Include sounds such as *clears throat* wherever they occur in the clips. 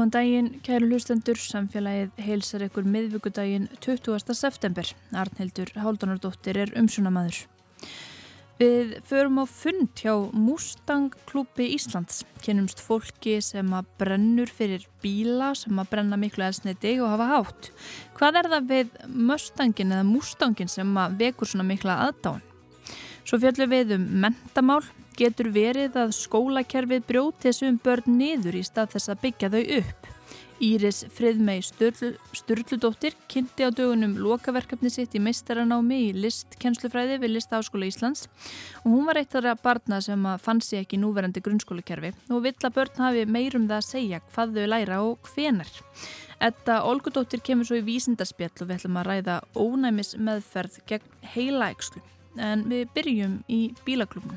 Góðan daginn, kæru hlustendur, samfélagið heilsar ykkur miðvíkudaginn 20. september. Arnhildur Háldanardóttir er umsunamaður. Við förum á fund hjá Mustang klúpi Íslands. Kennumst fólki sem að brennur fyrir bíla, sem að brenna miklu elsniti og hafa hátt. Hvað er það við Mustangin eða Mustangin sem að vekur svona mikla aðdáin? Svo fjöldum við um mentamál, getur verið að skólakerfið brjóti þessum börn niður í stað þess að byggja þau upp. Íris Friðmei Sturl, Sturludóttir kynnti á dögunum lokaverkefni sitt í meistaranámi í listkennslufræði við Listaháskóla Íslands og hún var eitt af það barna sem fann sér ekki núverandi grunnskólakerfi og vill að börn hafi meirum það að segja hvað þau læra og hvenar. Etta Olgudóttir kemur svo í vísindarspjall og við ætlum að ræða ónæmis meðferð gegn heilaækslu en við byrjum í bílaklubnu.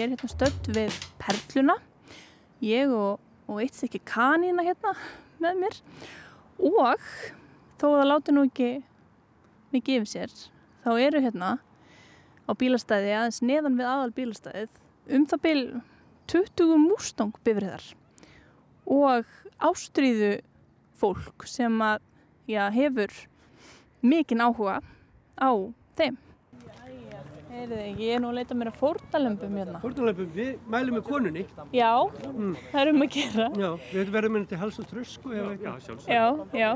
ég er hérna stödd við Perluna. Ég og, og eitt ekki kanína hérna með mér. Og þó að það láti nú ekki mikið yfir sér þá eru hérna á bílastæði aðeins neðan við aðal bílastæðið um það bíl 20 mústang bifriðar og ástríðu fólk sem að já, hefur mikinn áhuga á þeim Heyrðu, ég er nú að leita mér að fórtalömpum hérna. Fórtalömpum, við mælum með konunni. Já, mm. það er um að gera. Já, við verðum henni til hals og trösk og já, sjálfsög. Já, já.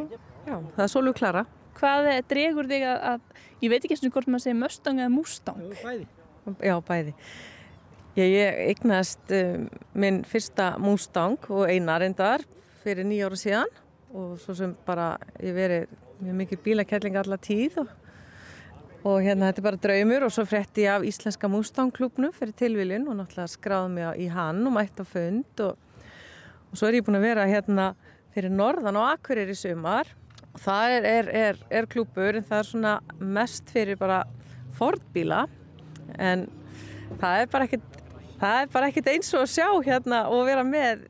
Já, það er svolítið klara. Hvað dregur þig að, að, ég veit ekki eins og hvort maður segir Mustang eða Mustang? Já, bæði. Já, bæði. Ég, ég eignast um, minn fyrsta Mustang og einar endar fyrir nýjára síðan og svo sem bara ég verið mjög mikið bílakelling alla tíð og og hérna þetta er bara draumur og svo frétti ég af Íslenska Mustang klubnu fyrir tilviljun og náttúrulega skráði mig í hann og mætti á fund og, og svo er ég búin að vera hérna fyrir norðan og akkurir í sumar. Og það er, er, er, er klubur en það er svona mest fyrir bara fordbíla en það er bara ekkert það er bara ekkert eins og að sjá hérna og vera með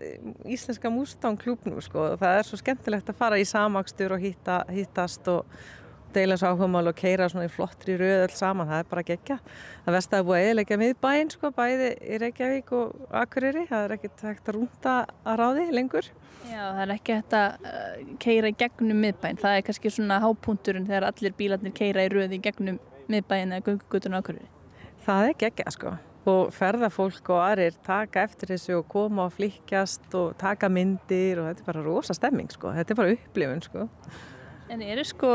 Íslenska Mustang klubnu sko. Og það er svo skemmtilegt að fara í samakstur og hitta, hittast og deila svo áhugamál og keira svona í flottri röð alls saman, það er bara gegja það vest að búið að eðilegja miðbæinn sko, bæði í Reykjavík og Akureyri. Það er ekkert hægt að rúnda að ráði lengur. Já, það er ekki hægt að uh, keira í gegnum miðbæinn. Það er kannski svona hápunturinn þegar allir bílarnir keira í röð í gegnum miðbæinn eða gunguguturinn Akureyri. Það er gegja sko. Og ferðarfólk og aðrir taka eftir þessu og koma og flikjast og taka myndir og þetta er bara rosa stemming sko, þetta er bara upplifun sko En eru sko,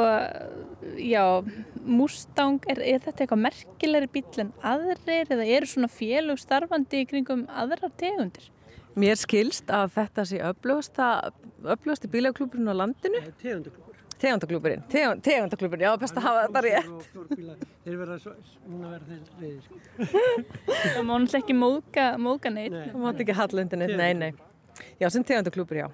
já, Mustang, er, er þetta eitthvað merkilegri bíl en aðrir eða eru svona félug starfandi í kringum aðrar tegundir? Mér skilst að þetta sé öflugasti bílaklúburinn á landinu. Tegundaklúbur. Tegundaklúburinn, Tegund, tegundaklúburinn, já, best að hafa þetta rétt. Þeir verða svo, núna verða þeir reyðir sko. *laughs* Það má náttúrulega ekki móka, móka neitt. Nei. Það má ekki hallundin neitt, nei, nei. Já, sem tegundaklúbur, já.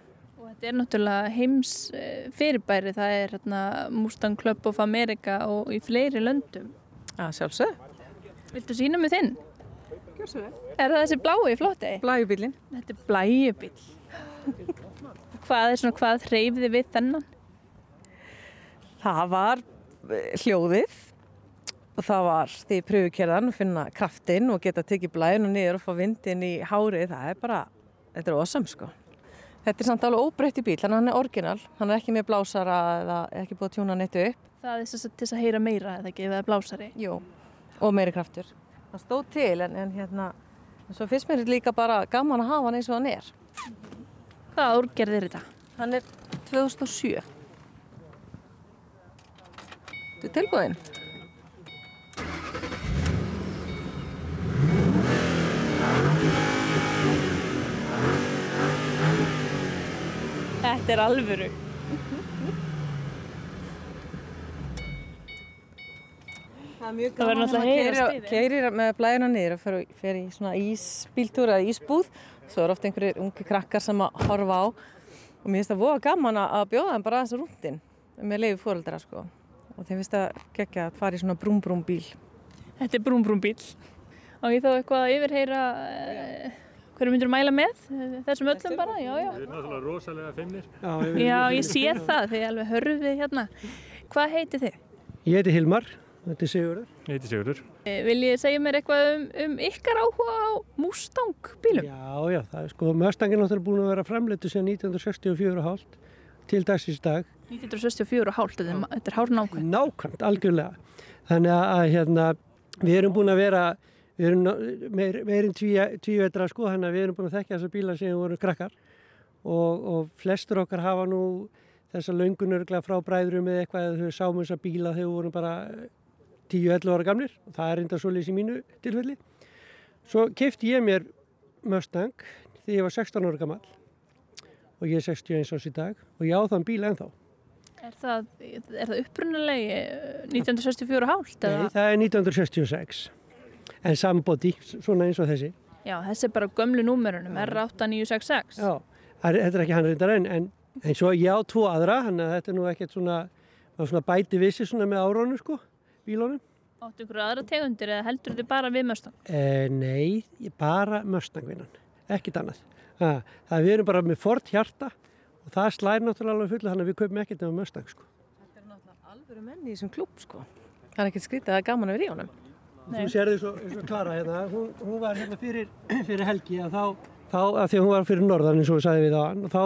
Þetta er náttúrulega heims eh, fyrirbæri, það er hérna, Mustang Club of America og í fleiri löndum. Já, sjálfsög. Viltu sína mig þinn? Gjóðsög. Er það þessi blái flotti? Blæjubílinn. Þetta er blæjubíl. hvað er svona, hvað hreyfði við þennan? Það var hljóðið og það var því pröfukerðan að finna kraftinn og geta tekið blæjun og niður og fá vindin í hárið. Það er bara, þetta er ósam sko. Þetta er samt alveg óbreytt í bíl, þannig að hann er orginal. Hann er ekki með blásara eða ekki búið að tjúna nettu upp. Það er til þess að heyra meira eða ekki, eða blásari? Jú, og meiri kraftur. Það stóð til en, en hérna, svo finnst mér líka bara gaman að hafa hann eins og hann er. Hvaða úrgerð er þetta? Hann er 2007. Þú er tilbúin? Þetta er alvöru. Það er Það verður náttúrulega að. Keirir með blæðina niður og fer, fer í svona ísbíltúr eða ísbúð. Svo er ofta einhverjir ungi krakkar sem að horfa á. Og mér finnst það voða gaman að bjóða þeim bara aðeins rúndin með leiði fóreldra sko. Og þeim finnst það geggja að fara í svona brúm brúm bíl. Þetta er brúm brúm bíl. Og ég þá eitthvað að yfirheyra uh, hverju myndur mæla með þessum öllum bara, já, já. Við erum náttúrulega rosalega feimnir. Já, ég, Já, ég sé það, þið alveg hörfið hérna. Hvað heiti þið? ég heiti Hilmar, þetta er Sigurður. Ég heiti Sigurður. Eh, Viljið segja mér eitthvað um, um ykkar áhuga á Mustang bílum? Já, já, það er sko, Mustang er náttúrulega búin að vera framleitu síðan 1964 og hálft til dagsins dag. 1964 og hálft, þetta er- er hár nákvæm. Nákvæmt, algjörlega. Þannig að, að hérna, við erum búin að vera, við erum meir, meirinn tvívetra sko, þannig að við erum búin að þekka þessa bíla sem við vorum krakkar og, og flestur okkar hafa nú þessa löngunurgla frá bræðurum eða eitthvað eða þau sáum þessa bíla þegar við vorum bara 10-11 ára gamlir og það er enda svolítið í mínu tilfelli. Svo kefti ég mér Mustang þegar ég var 16 ára gammal og ég er 61 árs í dag og ég á þann bíl ennþá. Er það, er það upprunalegi eh, 1964 og hálft? Nei, það er 1966 en sambóti, svona eins og þessi Já, þessi er bara gömlu númerunum, R8966. Já, það er- þetta er ekki hann reyndar en, en, en svo ég á tvo aðra þannig að þetta er nú ekkert svona, svona bæti vissi svona með árónu sko, bílónum Áttu ykkur aðra tegundir eða heldur þið bara við Mustang? e, Nei, bara Mustangvinnan, ekkit annað ha, Það við erum bara með Ford hjarta og það slær náttúrulega alveg fullu þannig að við kaupum ekkert með Mustang sko Þetta er náttúrulega alvöru menni í þessum klúb sko. Það er ekkert skrítið að það er gaman að vera í honum. Nei. Þú sér þið svo, svo klara hérna, hún, hún var hérna fyrir, *clears throat* fyrir helgi að þá, þá að því að hún var fyrir norðan eins og við sagði við og þá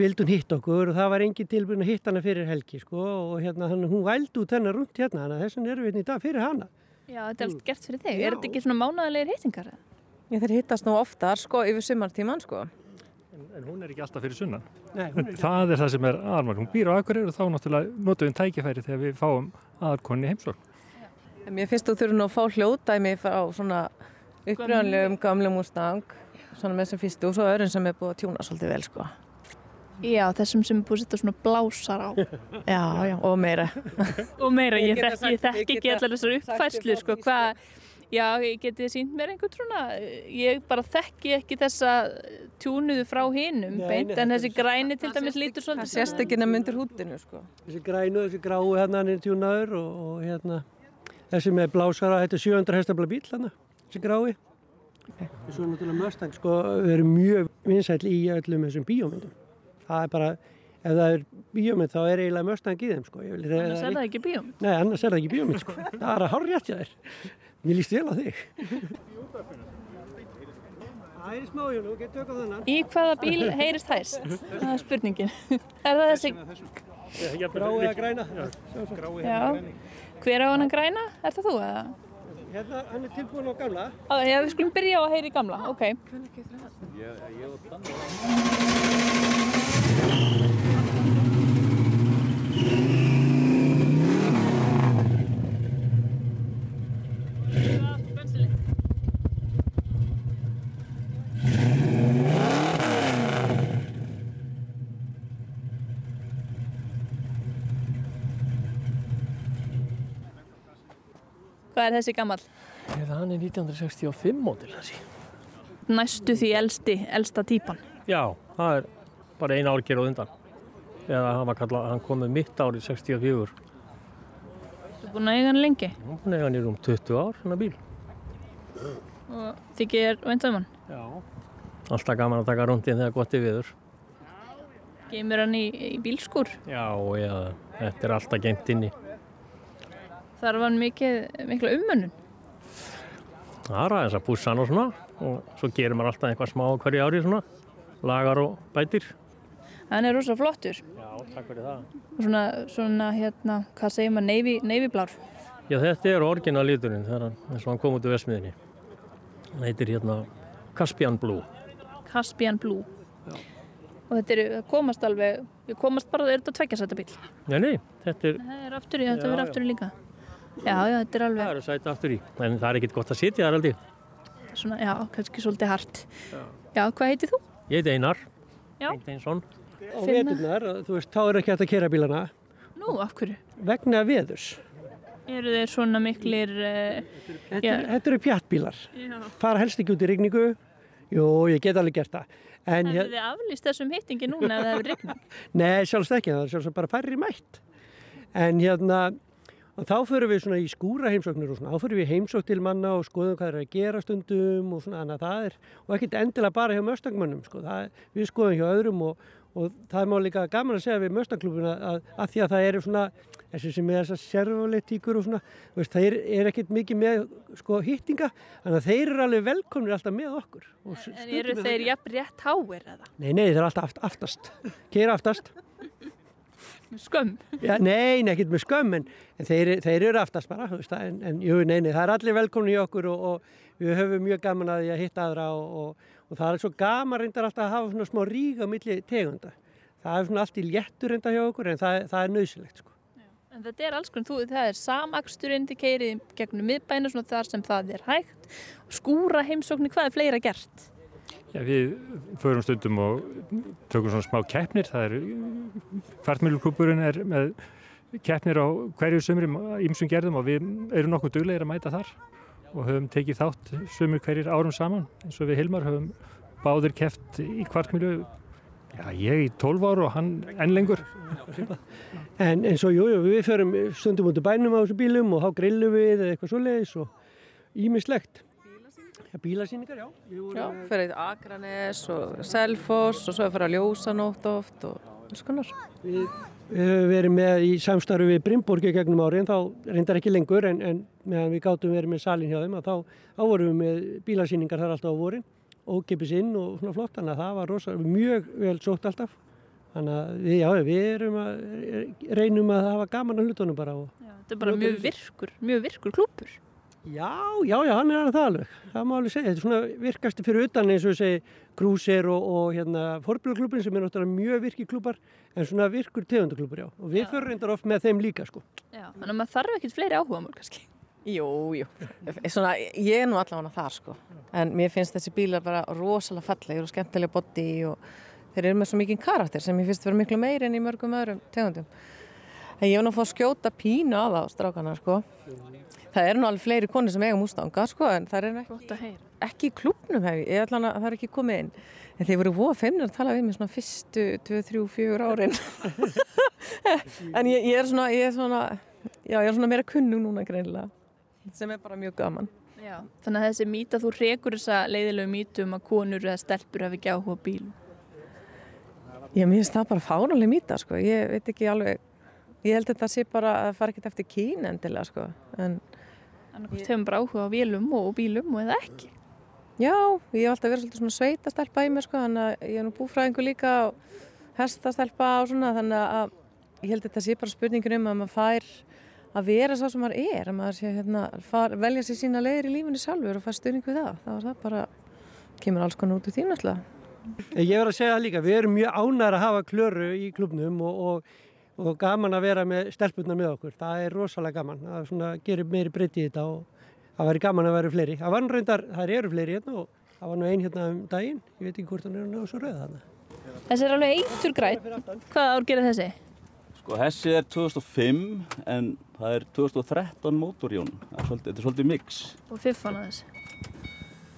vildi hún hitta okkur og það var engin tilbúin að hitta hana fyrir helgi sko og hérna hann, hún vældi út hennar rundt hérna þannig að þess vegna erum við hérna í dag fyrir hana. Já, þetta er allt gert fyrir þig. Já. Er þetta ekki svona mánaðalegir hittingar? Ég þeir hittast nú oftar sko yfir sumartíman sko. En, en hún er ekki alltaf fyrir sunnan. Nei, hún er ekki. Það er það sem er aðalmark. Hún býr á Akureyri og þá náttúrulega notum við tækifæri þegar við fáum aðalkonni heimsókn. Mér finnst þú þurfum nú að fá hljóðdæmi frá svona uppröðanlegum gamlum Mustang, svona með þessum fyrstu og svo öðrum sem er búið að tjúna svolítið vel sko. Já, þessum sem er búið að setja svona blásar á. Já, já, og meira. Og meira, Ég ég, þekki ég ekki allar þessar uppfæslu, sko, hvað, já, ég geti sínt mér einhvern svona, ég bara þekki ekki þessa tjúnuðu frá hinum, Nei, beint, en þessi græni til dæmis lítur Það svolítið sést ekki nefn undir húttinu sko. Þessi grænu, þessi grái hérna hann er tjúnaður og, og hérna þessi með blásara, þetta er 700 hestafla bíl hérna, þessi grái. Svo er náttúrulega Mustang sko, við erum mjög vinsæll í öllum þessum bíómyndum. Það er bara, ef það er bíómynd þá er eiginlega Mustang í þeim sko. Ég vil- Annars er það ekki bíum. Nei, annars er það ekki bíómynd sko. *laughs* Það er að hár rétt hjá þér. Mér líst vel á þig. Það er smá, Jónu, getur tökað þennan. Í hvaða bíl heyrist hæst? Það er spurningin. *laughs* Er það þessi, Grái eða græna. já, hver á hann að græna? Er það þú eða? Hérna, hann er tilbúin á gamla. Á, Já, við skulum byrja á að heyri gamla, ok. Hvað er þessi gammal? Hann er 1965 mótil þessi. Næstu því elsti, elsta típan. Já, það er bara eina árger á undan. Eða hann var kallað, hann kom með mitt árið 64. Þú er búin að eiga hann lengi Hún er hann í rúm 20 ár, hann bíl. og þykir væntum hann. Já. Alltaf gaman að taka rúndin þegar gott er viður. Geymir hann í, í bílskur. Já, eða þetta er alltaf geimt inni. Þar var mikla umönnun. Það er aðeins að pússa hann og svona og svo gerir maður alltaf eitthvað smá hverju ári svona. Lagar og bætir. Hann er rosa flottur. Já, takk fyrir það. Svona, svona hérna, hvað segir maður, neyfi, neyfiblár. Já, þetta er orginal liturinn þegar hann, kom út úr vesmiðinni. Hann heitir hérna Caspian Blue. Caspian Blue. Og þetta er, það komast alveg, komast bara, er þetta tveggjasæta bíl? Nei, nei, þetta er, Það er aftur í, þetta Já, verður já. aftur í líka. Já, já, þetta er það alveg eru sæti aftur í. En það er ekkert gott að sitja þar aldrei. svona, já, kannski svolítið hart. Já, hvað heitir þú? Ég heiti Einar. Já. Einteinsson. Á Finna. veturnar, þú veist, þá er ekki hægt að kera bílana Nú, af hverju? vegna veðurs. Eru þeir svona miklir, uh, Þetta, Já. er- þetta eru pjattbílar. já, Fara helst ekki út í rigningu. Jú, ég get alveg gert það. En, hefur hér, þið aflýst þessum hittingi núna ef það hefur rigning? nei, sjálfst ekki, það er sjálfsagt bara færri mætt. En hérna, og þá förum við svona í skúra heimsóknir og svona, þá förum við í heimsókn til manna og skoðum hvað er að gera stundum og svona, þannig að það er, og ekkert endilega bara hjá möstangmönnum, sko, það, við skoðum hjá öðrum og, og það er má líka gaman að segja við möstangklubuna að, að því að það eru svona, þessi sem er þessar servoleitíkur og svona, veist, það er, er ekkert mikið með, sko, hittinga, þannig að þeir eru alveg velkomnir alltaf með okkur. En eru er þeir jafn rétt háir eða? Nei, nei, þeir eru alltaf aft, aftast, keira aftast. Skömm. Já, nei, ekkert með skömm, en, en þeir, þeir eru aftast bara, veist, en, en jú, nei, nei, það er allir velkomni í okkur og, og við höfum mjög gaman að því að hitta aðra og, og, og það er svo gaman reyndar alltaf að hafa svona smá rík á milli tegunda. Það er svona allt í léttur reynda hjá okkur en það, það er nöðsilegt, sko. En þetta er alls konar, þú, það er samaksturinn til keirið gegnum miðbæna svona þar sem það er hægt. Skúra heimsóknir, hvað er fleira gert? Já, við förum stundum og tökum svona smá keppnir. Það er, fartmjöluklúburinn er með keppnir á hverju sömri ímsum gerðum og við erum nokkuð duglegir að mæta þar og höfum tekið þátt sömur hverjir árum saman eins og við Hilmar höfum báðir keppt í kvartmjölu Já, ég í 12 ár og hann enn lengur. En, en svo, jú, jú, við förum stundum út í bænum á þessu bílum og þá grillum við eða eitthvað svoleiðis og ímislegt. Bílasýningar, já. Já, fyrir Akranes og Selfoss og svo er fyrir að ljósanótt oft og alls konar. Við við höfum verið með í samstarfi við Brimborg í gegnum árin, þá reyndar ekki lengur en, en meðan við gátum verið með salin hjá þeim að þá, þá vorum við með bílasýningar þar alltaf á vorin, ókipis inn og svona flott, þannig að það var rosa, mjög vel sótt alltaf. Þannig að við, já, við erum að, reynum að hafa gaman að hlutunum bara og Já, þetta er bara mjög virkur, mjög virkur klúpur. Já, já, já, hann er alveg það alveg. Það má alveg segja. Þetta er svona virkasti fyrir utan eins og segi Krúser og, og hérna Forbjörgklubin sem er náttúrulega mjög virki klúpar en svona virkur tegundaklúpar, já. Og við förum reyndar oft með þeim líka, sko. Já, þannig að maður þarf ekkert fleiri áhuga mál kannski. Jú, jú. Svona, ég er nú allavega þar sko. En mér finnst þessi bílar bara rosalega fallegir og skemmtilega body og þeir eru með svo mikið karakter sem ég finnst vera miklu meiri en í mörgum öðrum tegundum. En ég var nú að fá að skjóta pínu á það á strákana sko. Það eru nú alveg fleiri konur sem eiga mústanga sko en það er ekki, ekki í klubnum hef ég, ætla að það er ekki komið inn. En þeir voru voða feimnir að tala við mig svona fyrstu 2, 3, 4 árin. *laughs* en ég, ég er svona, ég er svona, já ég er svona meira kunnug núna greinilega. Sem er bara mjög gaman. Já, þannig að þessi mýta, þú rekur þessa leiðilegu mýtu um að konur eða stelpur hafi ekki áhuga á bílum. Ég minnst það bara fánaleg mýta sko, ég veit ekki alveg, ég held að þetta sé bara að það fara ekkert eftir kín endilega sko. En Annarkvæmt hefum bara áhuga á vélum og bílum og eða ekki. já, ég hef alltaf verið svolítið svona sveitastelpa í mér sko, þannig að ég er nú búfræðingu líka og hestastelpa og svona, þannig að ég held að þetta sé bara spurningin um að maður fær að vera sá sem maður er, að maður sé hérna, far, velja sér sína leiðir í lífinu sjálfur og fær stuðning við það, þá er það bara, kemur alls konar út úr því náttúrulega. Ég verð að segja það líka, við erum mjög ánægðar að hafa klöru í klubnum og, og, og gaman að vera með stelpunna með okkur. Það er rosalega gaman, það er svona, gerir meiri breytti í þetta og það væri gaman að vera fleiri. Það var nú reyndar, það eru fleiri hérna og það var nú ein hérna um daginn, ég veit ekki hvort hann er að ná svo rauða þarna. Þessi er alveg eitur græn. Hvað ár gerir þessi? Sko þessi er 2005 en það er 2013 mótorjón. Er þetta er svolítið mix. Og fiffan að þessi.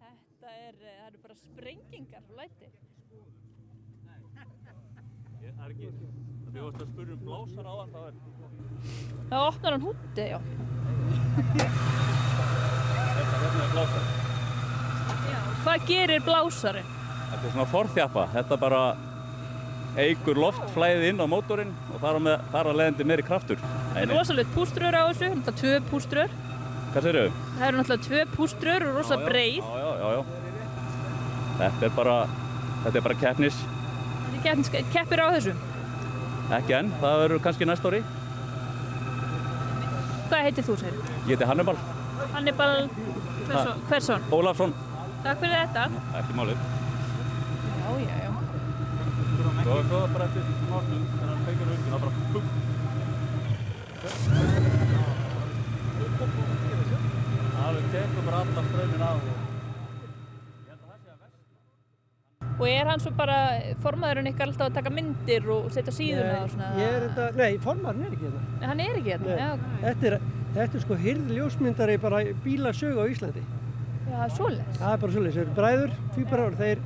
Þetta er, eh, það eru bara sprengingar og læti. Það er ekki, við varst að spyrja um blásar á það, það er, Það opnar hann húti, já. þetta hérna er blásar. já. Hvað gerir blásari? Þetta er svona forþjappa, þetta bara eigur loftflæðið inn á mótorinn og þar með, þar á leðandi meiri kraftur. Það er rosalegt púströr á þessu, náttúrulega tvö púströr. Hvað segir þau? Það eru náttúrulega tvö púströr og rosa breið. Já, já, já, já. Þetta er bara, þetta er bara keppnis. Þetta keppir á þessu. Ekki enn, það verður kannski næst ári. Hvað heitir þú, segir? Ég heiti Hannibal. Hannibal. Hversson. Ólafsson. Takk fyrir þetta. Ekki málið. Já, já, já. Svo, svo bara eftir smáttum, þegar hann feikir upp, það bara pum. Það tekur bara alltaf strömmin af og Og er hann svo bara formaðurinn ykkar alltaf að taka myndir og setja síðuna og svona? Ég er þetta, nei, formarinn er ekki hérna. Hann er ekki hérna? Nei. Já, Þetta er, þetta er sko hyrð ljósmyndari bara bílasögu á Íslandi. Já svoleiðis. Það er bara svolítið, þeir eru bræður, tvíbarar, þeir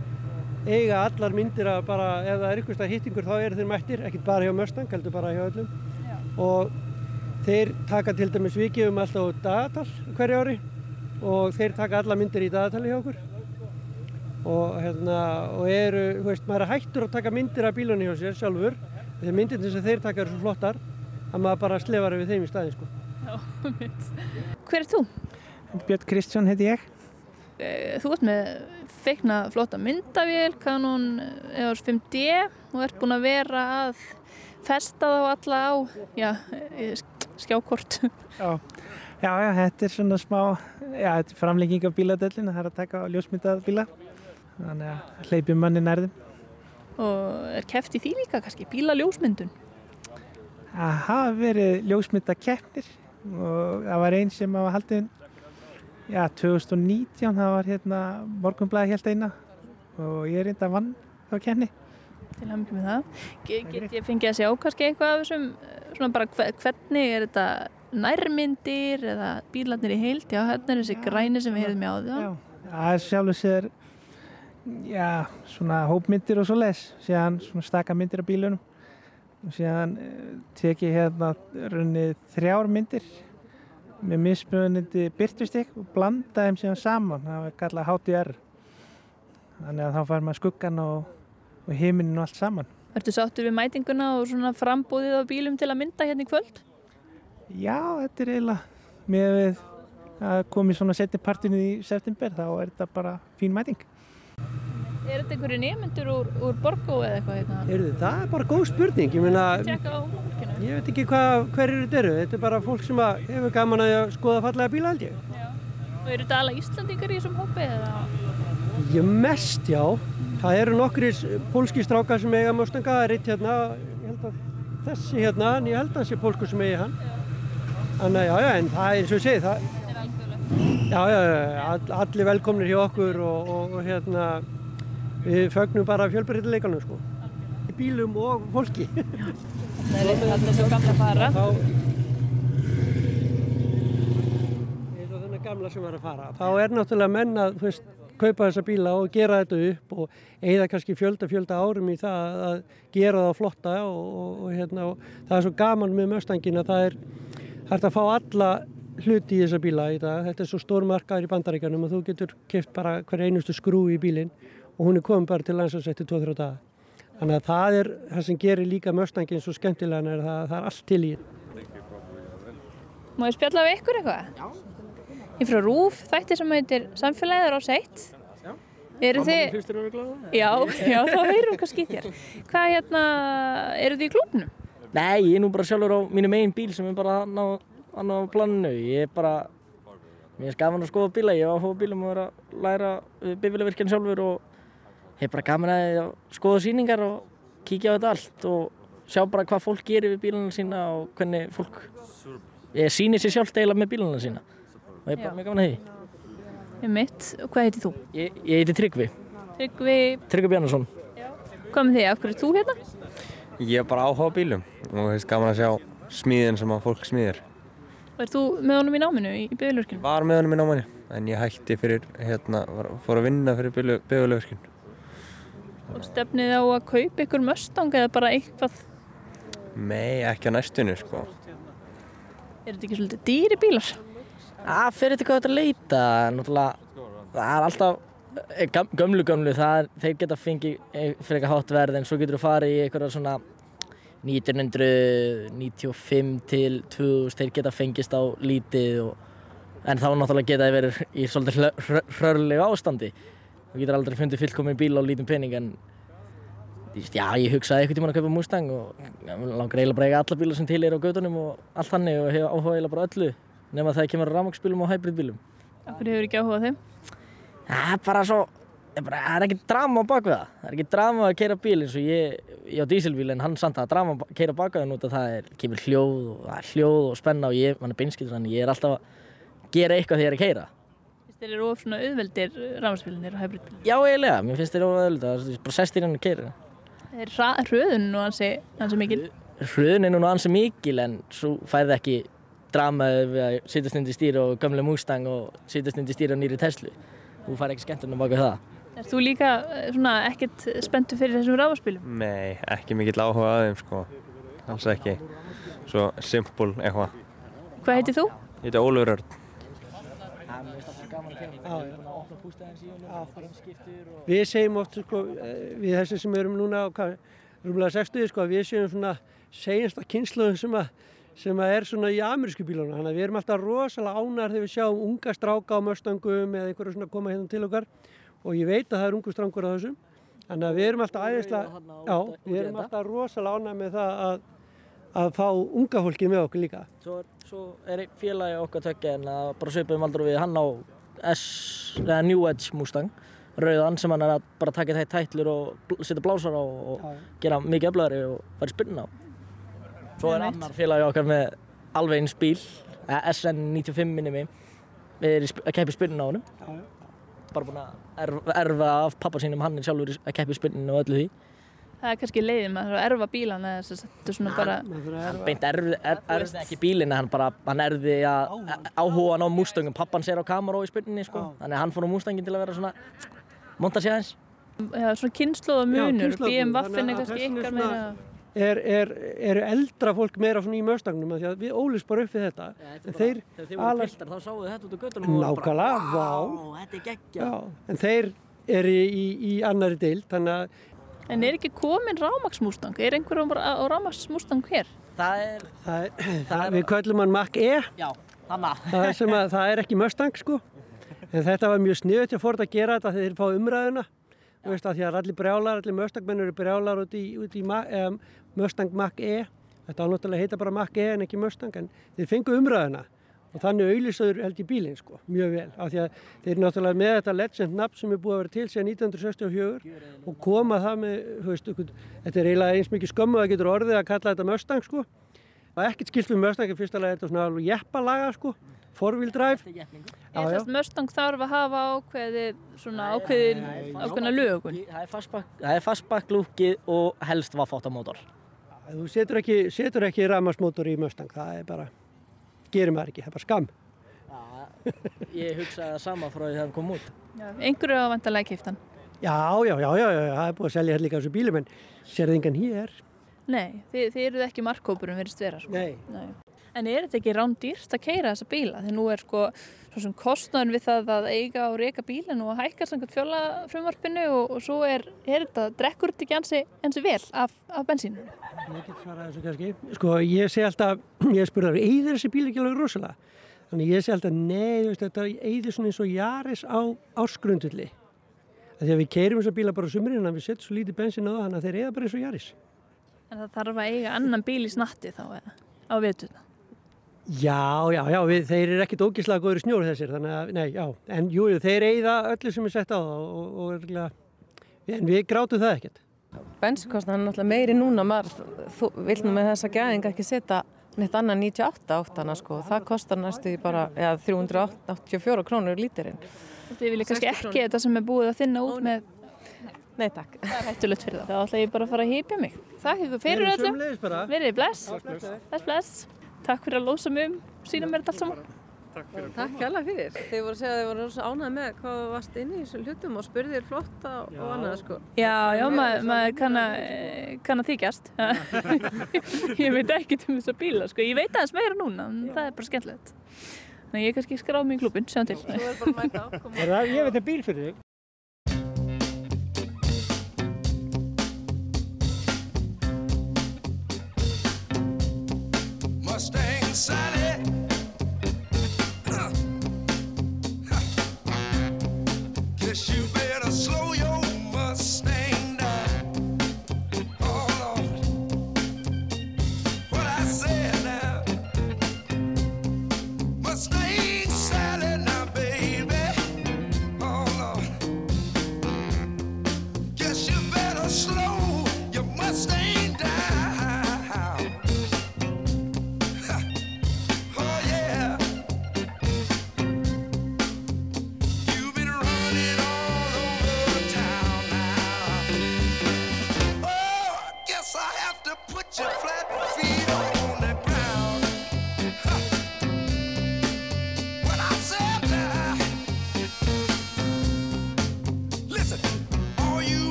eiga allar myndir að bara, ef það er ykkur stað hittingur þá eru þeir mættir, ekkert bara hjá Mustang, heldur bara hjá öllum. Já. Og þeir taka til dæmis vikið um alltaf dagatal hverju ári og þeir taka alla myndir í dagatali hjá okkur. Og hérna, og eru, þú veist, maður er hættur að taka myndir af bílunni hjá sér sjálfur, þegar myndirni sem þeir taka eru svo flottar, að maður bara slefar við þeim í staðin, sko. *laughs* Hver er þú? Björn Kristján heiti ég. Eh, Þú ert með feikna flotta myndavél, Canon EOS 5D og ert búinn að vera að festa þá alla á já, eh, skjákort. Já. já, já, þetta er svona smá, já, þetta er framlenging af bíladellin, það er að taka á ljósmyndað bíla. Þannig að hleypjum manni nærðum. og er keft í því líka kannski, bílaljósmyndun. Það hafa verið ljósmynda keppnir og það var einn sem hafa haldið, já, 2019, það var hérna morgunblæði helt eina og ég er reynda vann á keppni. Til að með það. Ge- Get ég fengið að sjá kannski eitthvað af þessum, eh, svona bara hve- hvernig er þetta nærmyndir eða bílarnir í heild, já, hérna er þessi græni sem við já, heyrðum í áður. Já, það er sjálfur sér, já, svona hópmyndir og svo les, síðan svona staka myndir af bílunum. Og síðan uh, tek ég hérna runnið þrjár myndir með mismunandi byrtustik og blanda þeim síðan saman, það er kallað HDR. Þannig að þá fær maður skuggan og, og heiminin og allt saman. Ertu sáttur við mætinguna og svona frambúðið á bílum til að mynda hérna í kvöld? Já, þetta er eiginlega með að komið svona setni partinu í september, þá er þetta bara fín mæting. Er þetta einhverju nefnendur úr, úr Borgó eða eitthvað hérna? Heyrðu, það er bara góð spurning, ég meina, Tjekka á fólkinu. ég veit ekki hvað, hverjir þetta eru, þetta er bara fólk sem hefur gaman að skoða fallega bíla held ég. Já. Og eru þetta alla Íslandingar í þessum hópi eða? Ég mest, já. Það eru nokkrir pólski strákar sem eiga Mustanga, það er eitt hérna, ég held að þessi hérna, en ég held að það sé pólsku sem eigi hann. Þannig já, já, en það er eins og ég segi, það, Er algjörlega. já, já, já, all, allir velkomnir hjá okkur og, og, og hérna, við fögnum bara fjölbreytileikanum, sko. Í bílum og fólki. *laughs* Það er þetta svo gamla að fara. þá eins og þennan gamla sem var að fara þá er náttúrulega menn að veist, kaupa þessa bíla og gera þetta upp og eigða kannski fjölda fjölda árum í það að gera það flotta og, og, og, hérna, og það er svo gaman með möstangin að það er hægt að fá alla hluti í þessa bíla í dag þetta er svo stór markaður í bandaríkanum og þú getur keft bara hver einustu skrú í bílinn og hún er komin bara til landsansætti 2-3 daga þannig að það er það sem gerir líka möstangin svo skemmtilegan er það, það er allt til í Má ég spjalla við ykkur eitthvað? Já. Ég er frá Rúf, þætti sem heitir Samfélagið á seitt. Já. Eru þið... Já, já, þá heyrum við hvað skýtt þér. Hvað hérna, eru þið í klúbnum? Nei, ég er nú bara sjálfur á mínum einn bíl sem er bara hann á, hann á planinu. Ég er bara, mér er gaman að skoða bíla, ég var að fá bílum og vera að læra bifilvirkjan sjálfur og hef bara gaman að því skoða síningar og kíkja á þetta allt og sjá bara hvað fólk gerir við bílana sína og hvernig fólk, ég sýnir sér sjálft eiginlega með bílana sína og ég Já. bara mjög gaman að því. Ég mitt, og hvað heitir þú? Ég, ég heiti Tryggvi, Tryggvi, Tryggvi Bjarnason. hvað með þig? Af hverju er þú hérna? Ég er bara áhuga á bílum og er gaman að sjá smíðin sem að fólk smíðir. Er þú með honum í náminu í, bygglurkinu? Var með honum í námanni en ég hætti fyrir, hérna, var, fór að vinna fyrir byggulegurskinn. Og stefnið á að kaupa ykkur möstang eða bara eitthvað? Nei, ekki á næstunni, sko. Er þetta ekki svolítið dýri bílar? Það fyrir þetta hvað þetta leita, náttúrulega, það er alltaf eh, gömlu gömlu, það er, þeir geta fengið eh, frekar hátt verð en svo getur þú farið í einhverja svona 1995 til 2000, þeir geta fengist á lítið og, en þá náttúrulega geta þeir verið í svolítið hrö- hrö- hrörlegu ástandi. Þú getur aldrei fundið fullkominn bíl á lítinn pening en já, ég hugsaði einhvern tímann að kaupa Mustang og ja, langar eiginlega bara eiga alla bíla sem til er á gödunum og allt þannig og hef áhuga eiginlega bara öllu nema það kemur á rafmaksbílum og hybridbílum. Akkur hefur ekki áhugað þeim? Það er bara svo, það er, bara, það er ekki drama á bakvið það. Það er ekki drama að keira bíl eins og ég, ég á dísilbíl en hann samt að drama að keira bakvið það út að það er, kemur hljóð og það er hljóð og spenna og ég, mann er beinskilt þannig, ég er alltaf að gera eitthvað þegar ég er að keira. Þeir eru of svona auðveldir rámarsbílinir og hybridbílinir. Já, eiginlega, mér finnst þeir óöðvölda, það er bara sest í hann að keira. Þeir hröðun nú hansi, hansi mikil. Hröðun er nú ansi mikil en svo færði ekki dramaði við að sitast undir stýri og gamle Mustang og sitast undir stýri á nýri Tesla. Þú fær ekki skemmtunum baka það. Er þú líka eh, svona ekkert spenntu fyrir þessum rámarsbílum? Nei, ekki mikill áhuga að þeim sko. Alls ekki. Svo simpul eitthvað. Hvað heitir þú? Ég heiti Ólfur Örn. Mér finnst alltaf gaman að keira. Að opna pústaðins í honum, skiptur og... Við segjum oft, sko, eh, við þessi sem erum núna á rúmlega 60, sko, við segjum svona segjumsta kynsluðum sem að sem að er svona í amerísku bílunum. Þannig að við erum alltaf rosalega ánar þegar við sjáum unga stráka á möstangum eða einhverju svona koma hérna til okkar. Og ég veit að það er ungu strangur á þessum. Þannig að við erum alltaf æðislega já, við erum alltaf rosalega ánar með það að, að fá unga fólki með okkur líka. Svo er, svo er félagi okkar tökja en að bara svipaðum aldrei við hann á S, eða New Edge Mustang rauðan sem hann er að bara taka þetta tætlur og setja blásar á og gera mikið öflagari og fara í spyrna á. Svo er annar félagi okkar með alveg eins bíl, eða SN95 minni mig, við erum í að keppa í spyrna á honum. Bara búin að erfa, af pappa sínum, hann er sjálfur í- að keppa í spyrninu og öllu því. Það er kannski leiðin maður þarf að erfa bílan eða þess að þetta er svona bara... Hann beint erfði, er, erfði ekki bílinn, hann bara, hann erfði að áhuga á Mustangum, pappan sér á kameró í spurninni, sko, þannig að hann fór á Mustangin til að vera svona, monta sér aðeins. Já, svona kynnslóða munur, er að kannski ykkar svona- meira... er, er, eru eldra fólk meira svona í möstagnum af því að við ólist bara upp við þetta. En þeir Þegar þið voru piltar, þá þið þetta út á göttunum nákvæmlega, vá þetta er geggja. Já, en þeir eru í, í, í annari deild, þannig að En er ekki komin rámaksmústang? Er einhver á, á rámaksmústang hér? Það er, það er, það, við kallum hann Mac E, já, það er, sem að, það er ekki Mustang sko, en þetta var mjög sniðut hjá Ford að gera þetta þegar þeir fá umræðuna, þú veist að því að allir brjálar, allir Mustang-menn eru brjálar út í, út í Ma- um, Mustang Mac E, þetta á náttúrulega að heita bara Mac E en ekki Mustang, en þeir fengu umræðuna og þannig auðlisaður held í bílinn sko, mjög vel, af því að þeir eru náttúrulega með þetta legend nafn sem er búið að vera til síðan 1964 og koma það með, þú veist, ykkur, þetta er eiginlega eins mikið skömmu að getur orðið að kalla þetta Mustang sko, og ekkert skilt við Mustang í fyrsta lega þetta svona alveg jeppalaga sko, Já, já. þess Mustang þarf að hafa ákveðið svona ákveðin, ákveðina lögun? Það er fastback, það er fastback lúkið og helst vaffáttamótor. þú setur ekki, setur ekki ramasmótor í Mustang, það er bara, gerir maður ekki, það er bara skam. Ég hugsaði það sama frá því hann kom út. Já, einhverju á vantarlega kiptan. Já, já, já, já, já, það er búið að selja hér líka þessu bílum, en sérðu engan hér? Nei, þið, þið eruð ekki markkópurum verist vera. Sko. Nei. Nei. En er þetta ekki rándýrst að keira þessa bíla? Þegar nú er sko svo sem kostnaðin við það að eiga og reyka bílinn og hækka samkvæmt fjóla frumvarpinu og, og svo er, er þetta, drekkur þetta ekki ansi, ansi vel af, af bensínu? Ég get svarað þessu kannski. Sko, ég sé alltaf, ég spurði að eyðir þessi bíl ekki alveg rosalega. Þannig ég sé alltaf, veist, þetta eyðir svona eins og jaris á áskrundulli. Að við keirum þessa bíla bara á sumrin, en við setjum svo lítið bensin á það, þannig að þeir eyða bara eins og jaris. En það þarf að eiga annan bíl í snatti þá eða á vetuna. Já, já, já, við, þeir eru ekkit ógislega góður snjór þessir, þannig að, nei, já, en jú, jú, þeir eyða öllu sem er sett á það og, og, og en við grátum það ekkert. Bensinkostnaðan er náttúrulega meiri núna, maður þú vill nú með þessa gæðing ekki setja neitt annað 98 áttana sko, það kostar næstu bara ja, 384 krónur lítirinn. Þið viljið kannski 60 ekki þetta sem er búið að þinna út með Nei takk. Það er hættulegt fyrir það. Þá ætla ég bara að fara að hýpja mig. Þakk ykkur fyrir Við erum öllum. Verið bless. Bless, bless. Takk fyrir að lósa mig um, sína mér þetta allt saman. Takk hérlega fyrir. Þið voru að segja að þið voru svo ánægð með hvað þú varst inn í þessu hlutum og spurðir flotta og, og annað sko. Já, já, maður mað kann, að, eh, kann að þykjast. *laughs* ég veit ekki um þessa bíla, sko. Ég veit aðeins meira núna, en það er bara skemmtilegt. Þannig að ég kannski skráð mig í klubin, sjáum til. Þú er bara að mæta á. Ég veit að bíl fyrir þig. inside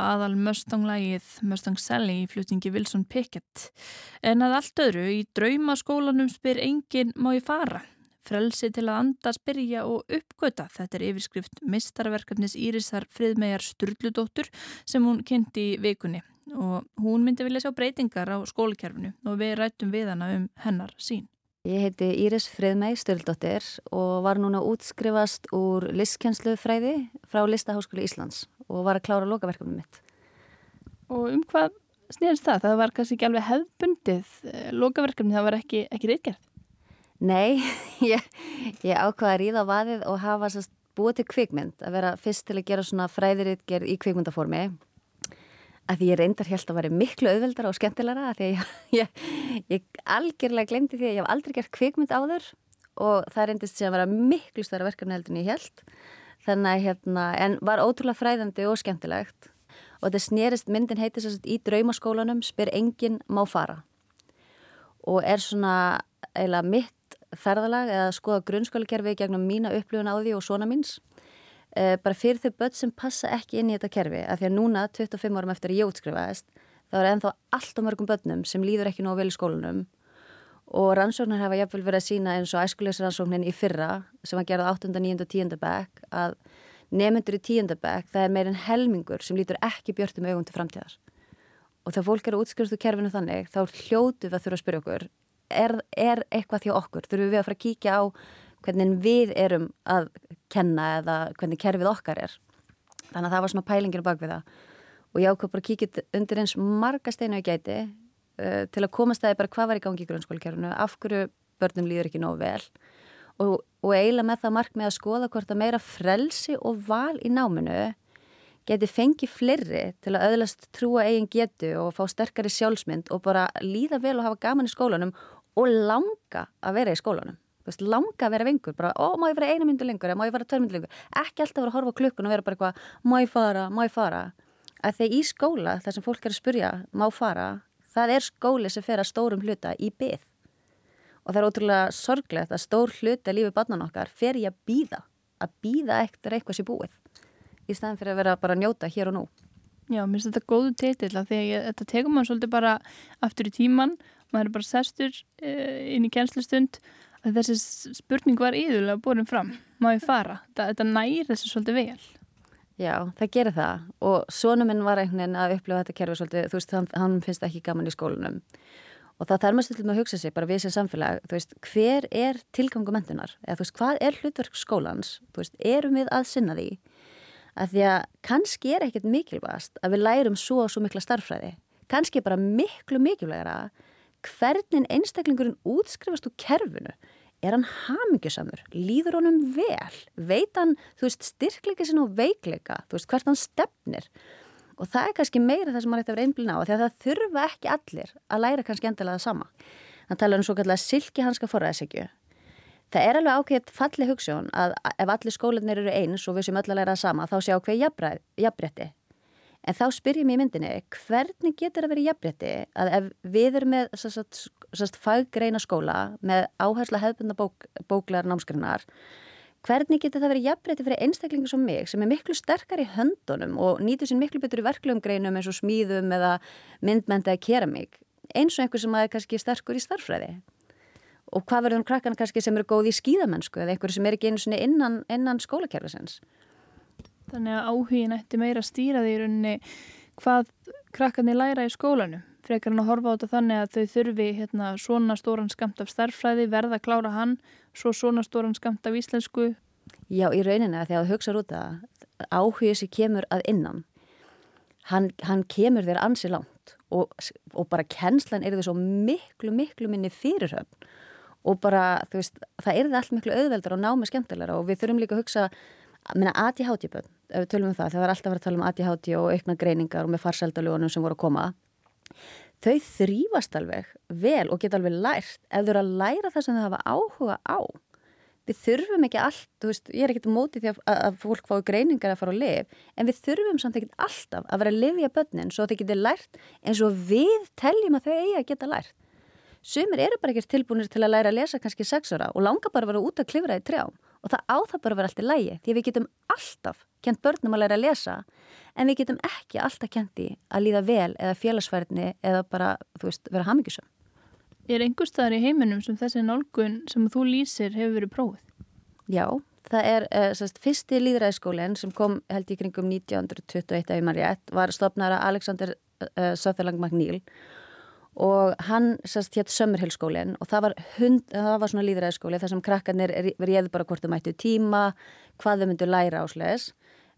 Já, aðal Mustang-lægið Mustang Sally í flutningi Wilson Pickett. En að allt öðru í draumaskólanum spyr enginn má ég fara. Frelsi til að anda, spyrja og uppgöta. Þetta er yfirskrift mistarverkefnis Írisar Friðmegar Sturldudóttur sem hún kynnti í vikunni. Og hún myndi vilja sjá breytingar á skólikerfinu og við rættum við hana um hennar sín. Ég heiti Íris Friðmeg Sturldóttir og var núna útskrifast úr listkjænslufræði frá Listaháskóli Íslands og var að klára lokaverkefni mitt. Og um hvað snýðist það? Það var kannski ekki alveg hefðbundið eh, lokaverkefni, það var ekki, ekki reytgerð? Nei, *laughs* ég, ég ákvaði að ríða á vaðið og hafa sest, búið til kvikmynd, að vera fyrst til að gera svona fræðirítgerð í kvikmyndaformi að því ég reyndar held að vera miklu auðveldara og skemmtilara að því að ég, *laughs* ég, ég algjörlega glemdi því að ég hef aldrei gert kvikmynd áður og það reyndist sem að vera miklu stærra verkefni heldur en ég held þannig að hérna, en var ótrúlega fræðandi og skemmtilegt. Og þetta snerist, myndin heitir sérst í draumaskólanum spyr enginn má fara. Og er svona eiginlega mitt ferðalag eða skoða grunnskólakerfi gegnum mína upplifun á því og svona míns. Uh, bara fyrir þau börn sem passa ekki inn í þetta kerfi af því að núna, 25 árum eftir að ég útskrifaðist þá er ennþá allt á mörgum börnum sem líður ekki nógu vel í skólanum og rannsóknar hefa jafnvel verið að sína eins og æskulegsrannsóknin í fyrra sem var gerað 8. 9. og 10. bekk að nefnendur í 10. bekk það er meirinn helmingur sem lítur ekki björtum augum til framtíðar og þegar fólk eru að útskrifast úr kerfinu þannig þá hljótu við að þurfa að spyrja okkur er, er eitthvað þjó okkur? Þurfum við að fara að kíkja á hvernig við erum að kenna eða hvernig kerfið okkar er þannig að það var svona pælingir bak við það og ég ákvað bara að kíkja undir eins marga steinu í gæti uh, til að komast það bara hvað var í gangi í grunnskólakerfinu af hverju börnum líður ekki nógu vel. Og, og eiginlega með það mark með að skoða hvort að meira frelsi og val í náminu geti fengið fleiri til að öðlast trúa eigin getu og fá sterkari sjálfsmynd og bara líða vel og hafa gaman í skólanum og langa að vera í skólanum. Langa að vera vingur, bara, ó, má ég vera einu myndu lengur, má ég vera tvær myndu lengur, ekki alltaf vera að horfa klukkun og vera bara eitthvað, má ég fara, má ég fara, að þegar í skóla, þar sem fólk er að spurja, má fara, það er skóli sem fer að stórum hluta í byð og það er ótrúlega sorglegt að stór hluta lífið barnan okkar fer í að býða, að býða eftir eitthvað sem búið, í staðin fyrir að vera bara að njóta hér og nú. Já, mér finnst þetta góðu því að þetta tekum maður svolítið bara aftur í tíman, maður er bara sestur uh, inn í kjenslustund þessi spurning var íðulega búin fram, má ég fara? Þetta, þetta næri þessu svolítið vel Já, það gerir það. Og sonu minn var einhvern veginn að upplifa þetta kerfi svolítið, þú veist, hann, hann finnst ekki gaman í skólunum og það þarf maður stundum að hugsa sig bara við sem samfélag, þú veist, hver er tilgangu mentunar, eða þú veist, hvað er hlutverk skólans, þú veist, erum við að sinna því? Að því að kannski er ekkert mikilvægast að við lærum svo og svo mikla starfræði, kannski bara miklu mikilvægara hvernig einstaklingurinn útskrifast úr kerfinu er hann hamingjusamur, líður honum vel, veit hann, þú veist, styrkleika sinna og veikleika, þú veist, hvert hann stefnir? Og það er kannski meira það sem maður ætti að vera einblina á því að það þurfa ekki allir að læra kannski endilega sama. Þannig tala um svo kallega silki hanska forræðsegju. Það er alveg ákveðt falli hugssjón að ef allir skólanir eru eins og við sem öll að læra sama þá sé ákveð jafnbretti En þá spyr ég myndinni, hvernig getur það verið jafnrétti að ef við erum með sérst faggreina skóla með áhersla hefðbunda bók, bóklegar námskrinnar, hvernig getur það verið jafnrétti fyrir einstaklingu sem mig sem er miklu sterkar í höndunum og nýtur sín miklu betur í verklegum greinum eins og smíðum eða myndmenda eða keramík eins og einhver sem er kannski sterkur í starfræði? Og hvað verður um krakkana kannski sem eru góð í skíðamennsku eða einhver sem er ekki einu svona innan, innan skólakerfisins? Þannig að áhugin ætti meira að stýra því í rauninni hvað krakkarnir læra í skólanum. Frekar hann að horfa á þetta þannig að þau þurfi hérna, svona stóran skamt af starffræði, verða að klára hann, svo svona stóran skamt af íslensku. Já, í rauninni að því að hugsa út að áhugið sem kemur að innan, hann, hann kemur þér ansi langt og, og bara kennslan er því svo miklu, miklu minni fyrirhöfn og bara, þú veist, það er það allt miklu auðveldar og námi skemmtilegra og við þurfum líka að hugsa minna ADHD-bönn, ef við tölum um það, það var alltaf að vera að tala um ADHD og aukna greiningar og með farsældalugunum sem voru að koma, þau þrýfast alveg vel og geta alveg lært ef þau eru að læra það sem þau hafa áhuga á. Við þurfum ekki allt, þú veist, ég er ekkert mótið því að, að fólk fái greiningar að fara á liv, en við þurfum samt ekkert alltaf að vera að livja bönnin svo þau geti lært eins og við teljum að þau eigi að geta lært. Sumir eru bara ekkert tilbúinir til að læra að lesa kannski sex ára og langa bara að vera út að klifra í trjám og það á það bara að vera allt í lægi því við getum alltaf kent börnum að læra að lesa en við getum ekki alltaf kent í að líða vel eða félagsfærni eða bara, þú veist, vera hamingisum. Er einhver staðar í heiminum sem þessi nálgun sem þú lýsir hefur verið prófið? Já, það er uh, sérst, fyrsti líðræðskólinn sem kom held í kringum 1921 ef maður rétt, var stopnara Alexander uh, Sutherland McNeil og hann sérst hétt Sömmerhildskólinn og það var, hund, það var svona líðræðskóli þar sem krakkarnir réði bara hvort þau mættu tíma, hvað þau myndu læra ásleis.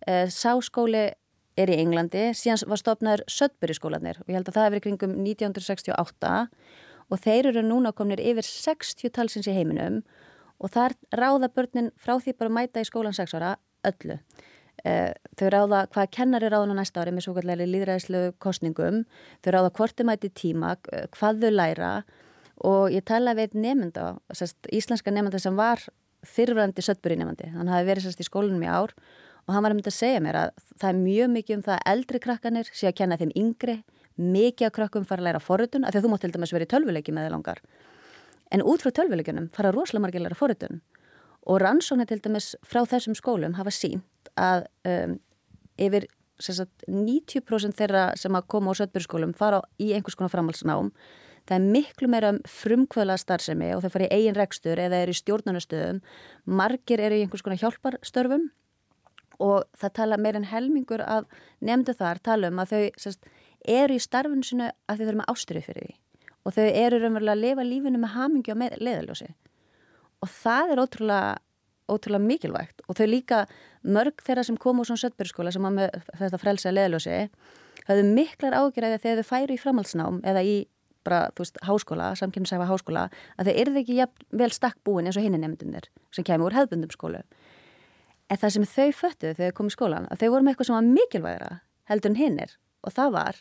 Uh, Sáskóli er í Englandi, síðan var stopnaður Södbury skólanir og ég held að það hefur kringum 1968 og þeir eru núna komnir yfir 60 talsins í heiminum og þar ráða börnin frá því bara mæta í skólan 6 ára öllu. Eh, þau ráða hvað kennari ráðan á næsta ári með svo kallar líðræðislu kostningum, þau ráða hvort þau mæti tíma, hvað þau læra. Og ég tala við nefnda, íslenska nefnda sem var þyrfrandi söttbúri nefndi, hann hafi verið sérst í skólanum í ár. Og hann var að mynda að segja mér að það er mjög mikið um það að eldri krakkanir sé að kenna þeim yngri, mikið að krakkum fara að læra forutun, af því að þú mátt til dæmis verið í tölvuleiki með þið langar. En út frá tölvuleikunum fara rosalega margir læra forutun og rannsóknir til dæmis frá þessum skólum hafa sínt að um, yfir sagt, 90% þeirra sem að koma á sötbyrskólum fara í einhvers konar framhalsnám það er miklu meira um frumkvöla starfsemi og þau fara í eigin rekstur eða eru í stjórnarnastöðum margir eru í einhvers konar hjálparstörfum og það tala meirinn helmingur af nefndu þar tala um að þau sest, eru í starfinu sinu að þau þurfum að ástyrja fyrir því. Og þau eru raunverulega að lifa lífinu með hamingi og leðaljósi og það er ótrúlega ótrúlega mikilvægt og þau líka mörg þeirra sem kom úr svona söttbyrgskóla sem með þetta frelsa leðlösi hafðu miklar ágjörði þegar þau færu í framhaldsnám eða í bara, þú veist, háskóla, samkynnsæfa háskóla að þau erði ekki vel stakk búin eins og hinni nefndunir sem kemur úr hefðbundum skólu. En það sem þau föttuðu þegar þau komið í skólan að þau voru með eitthvað sem var mikilvægra heldur en hinnir og það var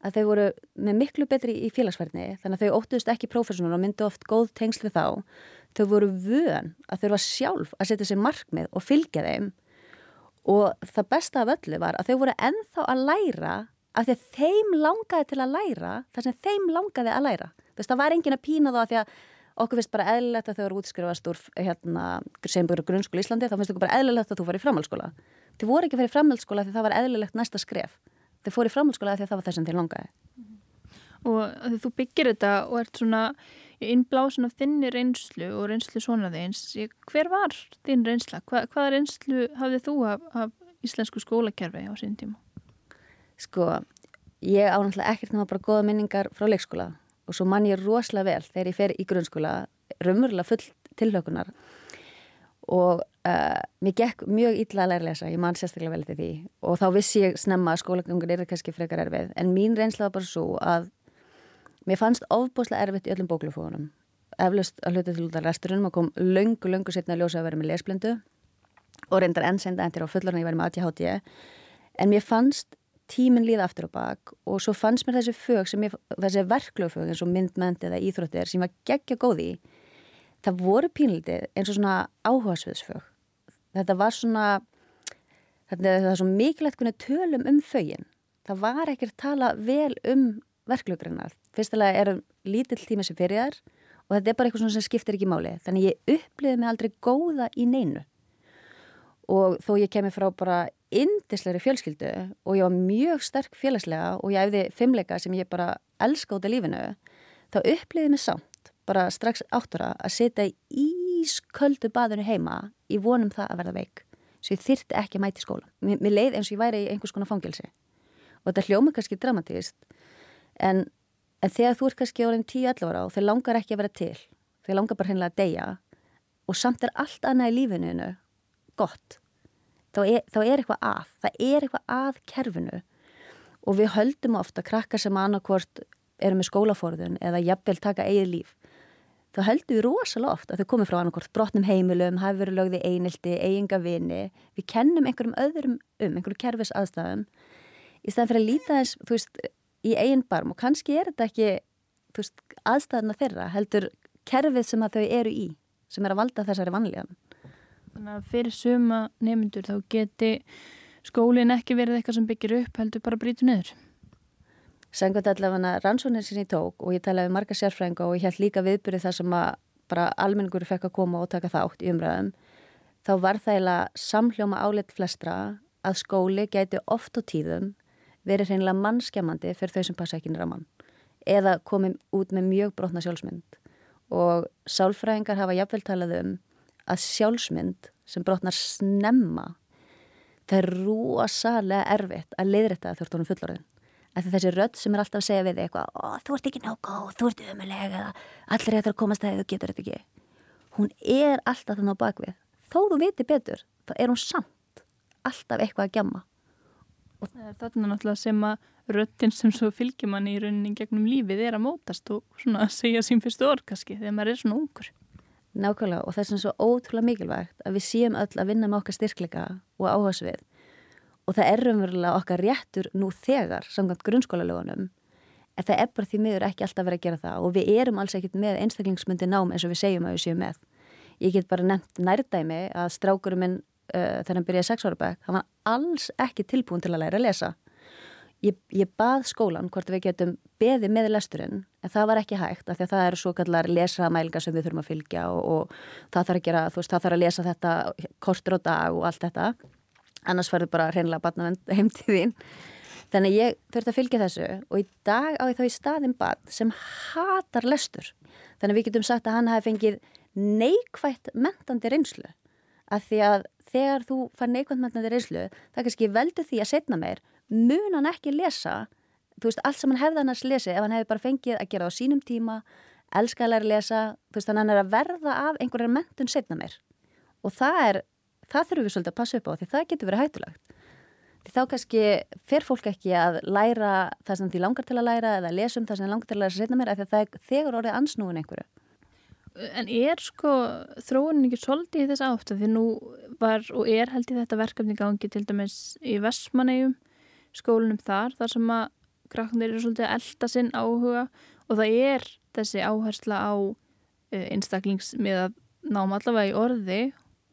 að þau voru með miklu betri í félagsverðni þannig að þau óttuðist ekki prófessional og myndu oft góð tengslu þá þau voru vön að þurfa sjálf að setja sér markmið og fylgja þeim. Og það besta af öllu var að þau voru enþá að læra af því að þeim langaði til að læra þar sem þeim langaði að læra. Þess það var engin að pína þá að því að okkur finnst bara eðlilegt að þau eru útskrifast úr hérna, sem búið grunnskóla í Íslandi þá finnst okkur bara eðlilegt að þú fari í framhaldsskóla. Þau voru ekki að fara í framhaldsskóla því það var eðlilegt næsta skref. Þau fóru í framhaldsskóla því að það var þess að þeim langaði. Og þú byggir þetta og ert svona innblásun af þinni reynslu og reynslu svona þeins. Hver var þinn reynsla? Hva, hvaða reynslu hafðið þú af, af íslensku skólakerfi á sín tíma? Sko, ég ánáttúrulega ekkert náða bara goða minningar frá leikskóla og svo mann ég rosalega vel þegar ég fer í grunnskóla, raunverulega full tilhaukunar og uh, mér gekk mjög illa að læra að lesa, ég man sérstaklega vel til því og þá vissi ég snemma að skólagangur er kannski frekar erfið en mín reynsla var bara svo að Mér fannst ofbúslega erfitt í öllum bóklufóðunum. Eflust að hluta til út af resturinn, maður kom löngu, löngu setna að ljósa að vera með lesblindu og reyndar ennsenda endur á fullarinn að ég væri með ATHT. En mér fannst tíminn líða aftur og bak og svo fannst mér þessi fög, ég, þessi verklöfög eins og myndmend eða íþróttir sem var geggja góði í. Það voru pínlítið eins og svona áhugasviðsfög. Þetta var svona, þetta var svo mikilvægt kunni tölum um fögin. Það var ekkert tala vel um verklögrinnar fyrstulega er lítill tíma sem fyrir þær og þetta er bara eitthvað sem skiptir ekki máli. Þannig ég uppliði mig aldrei góða í neinu. Og þó ég kemi frá bara indisleiri fjölskyldu og ég var mjög sterk félagslega og ég æfði fimmleika sem ég bara elska út af lífinu þá uppliði mig samt bara strax áttura að setja í ísköldu baðinu heima í vonum það að verða veik. Svo ég þyrti ekki að mæti skóla mér, leið eins og ég væri í einhvers konar fangilsi og þetta hljóma kannski dramatíst en En þegar þú ert kannski orðin 10-11 ára og þeir langar ekki að vera til, þeir langar bara hennilega að deyja og samt er allt annað í lífinu gott, þá er, þá er eitthvað að, það er eitthvað að kerfinu og við höldum ofta krakkar sem annarkvort eru með skólaforðun eða jafnvel taka eigið líf. Þá höldum við rosalega oft að þau komið frá annarkvort brotnum heimilum, hafi verið lögði einildi, eiginga vini, við kennum einhverjum öðrum um, einhverjum kerfis aðstæðum í staðan fyrir að líta þess, þú veist, í eigin barm og kannski er þetta ekki veist, aðstæðana þeirra heldur kerfið sem að þau eru í sem er að valda þessari vanlíðan. Þannig að fyrir suma nefndur þá geti skólinn ekki verið eitthvað sem byggir upp heldur bara brítu niður. Sengut allavega rannsónir sem ég tók og ég talaði um marga sérfrænga og ég held líka viðbyrði það sem að bara almenningur fekk að koma og taka þátt í umræðum þá var það eiginlega samhljóma áleitt flestra að skóli gæti oft á tíðum verið hreinlega mannskjamandi fyrir þau sem passa ekki nýra mann. Eða komið út með mjög brotna sjálfsmynd. Og sálfræðingar hafa jafnvel talað um að sjálfsmynd sem brotnar snemma það er rosalega erfitt að leiðrætta það þurftunum fullorðin. Af því þessi rödd sem er alltaf að segja við eitthvað þú ert ekki nákvæð, þú ert umulega allir er að komast að þið, þú getur þetta ekki. Hún er alltaf þannig á bakvið þó þú viti betur, þá er hún samt alltaf eitthvað að gjamma Þarna náttúrulega sem að röttin sem svo fylgjum mann í rauninni gegnum lífið er að mótast og svona að segja sín fyrstu orð kannski þegar maður er svona ungur. Nákvæmlega og það er svona svo ótrúlega mikilvægt að við séum öll að vinna með okkar styrkleika og áhersfið og það er umverulega okkar réttur nú þegar samkvæmt grunnskólalögunum en það er bara því miður ekki alltaf verið að gera það. Og við erum alls ekkit með einstaklingsmyndi nám eins og við segjum að við séum með. Ég get bara nefnt nærdæmi að strákurum minn uh, þegar hann byrjaði sex ára bæk, hann var alls ekki tilbúin til að læra að lesa. Ég, ég bað skólan hvort við getum beði með lesturinn en það var ekki hægt af því að það eru svo kallar lesamælga sem við þurfum að fylgja og, og það þarf að gera, þú veist, það þarf að lesa þetta kortur á dag og allt þetta. Annars farið bara hreinlega batnavend heim til þín. Þannig ég þurfti að fylgja þessu og í dag á ég þá í staðin bat sem hatar lestur. Þannig við getum sagt að hann hafi fengið neikvægt mentandi reynslu af því að þegar þú far neikvægt mentandi reynslu það kannski veldur því að setna meir mun hann ekki lesa þú veist, allt sem hann hefði annars lesið ef hann hefði bara fengið að gera á sínum tíma elskaðlega að lesa, þú veist, hann er að verða af einhverjar mentun setna meir. Og það er, það þurfum við svolítið að passa upp á því það getur verið hættulegt. Því þá kannski fer fólk ekki að læra það sem því langar til að læra eða lesa um það sem langar til að læra setna meir af því að það er þegar orðið ansnúin einhverju En er sko þróunin ekki svolítið í þess átt? Því nú var og er held í þetta verkefni gangi til dæmis í Vestmannegjum skólunum þar, þar sem að krakkanir eru svolítið að elda sinn áhuga. Og það er þessi áhersla á uh, einstaklings með að náma allavega í orði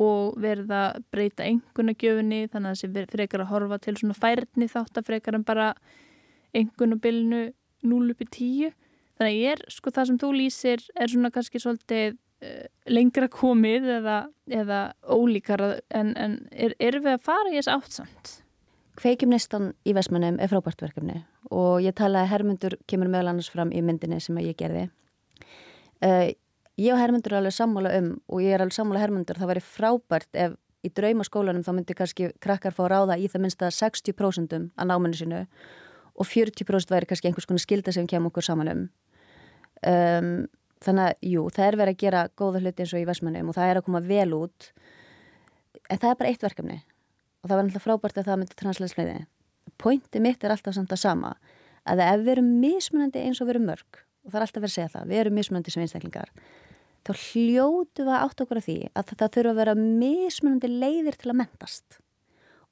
og verða að breyta engunagjöfunni þannig að þessi frekar að horfa til svona færni þátt að frekar en bara engunabilnu 0 upp í 10 þannig að ég er sko það sem þú lýsir er svona kannski svolítið uh, lengra komið eða, eða ólíkar en, en er, er við að fara í þess áttsamt? Kveikjumnistan í Vestmannum er frábært verkefni og ég tala að Hermundur kemur meðal annars fram í myndinni sem ég gerði. Uh, ég og Hermundur er alveg sammála um og ég er alveg sammála Hermundur, það væri frábært ef í draumaskólanum þá myndi kannski krakkar fá ráða í það minnsta 60% að náminu sinu og 40% væri kannski einhvers konar skilda sem kemur okkur saman um. Um þannig að, jú, það er verið að gera góða hluti eins og í Vestmannum og það er að koma vel út en það er bara eitt verkefni og það var náttúrulega frábært að það myndi translæsleiði. Pointi mitt er alltaf samt að sama að ef við erum mismunandi eins og við erum mörg og það er alltaf verið að segja það, við erum mismunandi sem einstaklingar þá hljótu við átt okkur af því að það þurfa að vera mismunandi leiðir til að mentast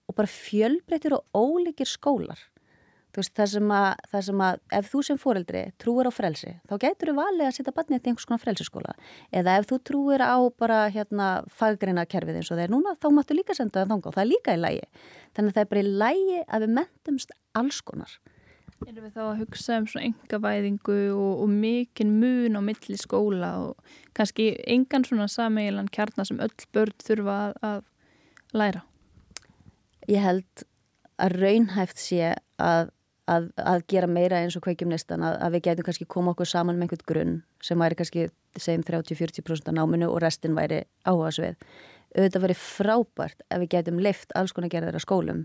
og bara fjölbreytir og ólíkir skólar Þú veist, það sem, að, það sem að ef þú sem fóreldri trúir á frelsi, þá getur þú valið að setja barnið til einhvers konar frelsiskóla. Eða ef þú trúir á bara hérna faggreina kerfið eins og þeir núna, þá máttu líka senda það þanga og það er líka í lægi. Þannig að það er bara í lægi að við mentumst alls konar. Erum við þá að hugsa um svona engavæðingu og, og mikinn mun á milli skóla og kannski engan svona sameigilan kjarnar sem öll börn þurfa að, að læra? Ég held að raunhæft sé að að, að gera meira eins og kveikjum nestan að, að við getum kannski koma okkur saman með einhvern grunn sem væri kannski segjum 30-40% af náminu og restin væri áhuga svið. Auðvitað væri frábært ef við getum leift alls konar gerðar að skólum.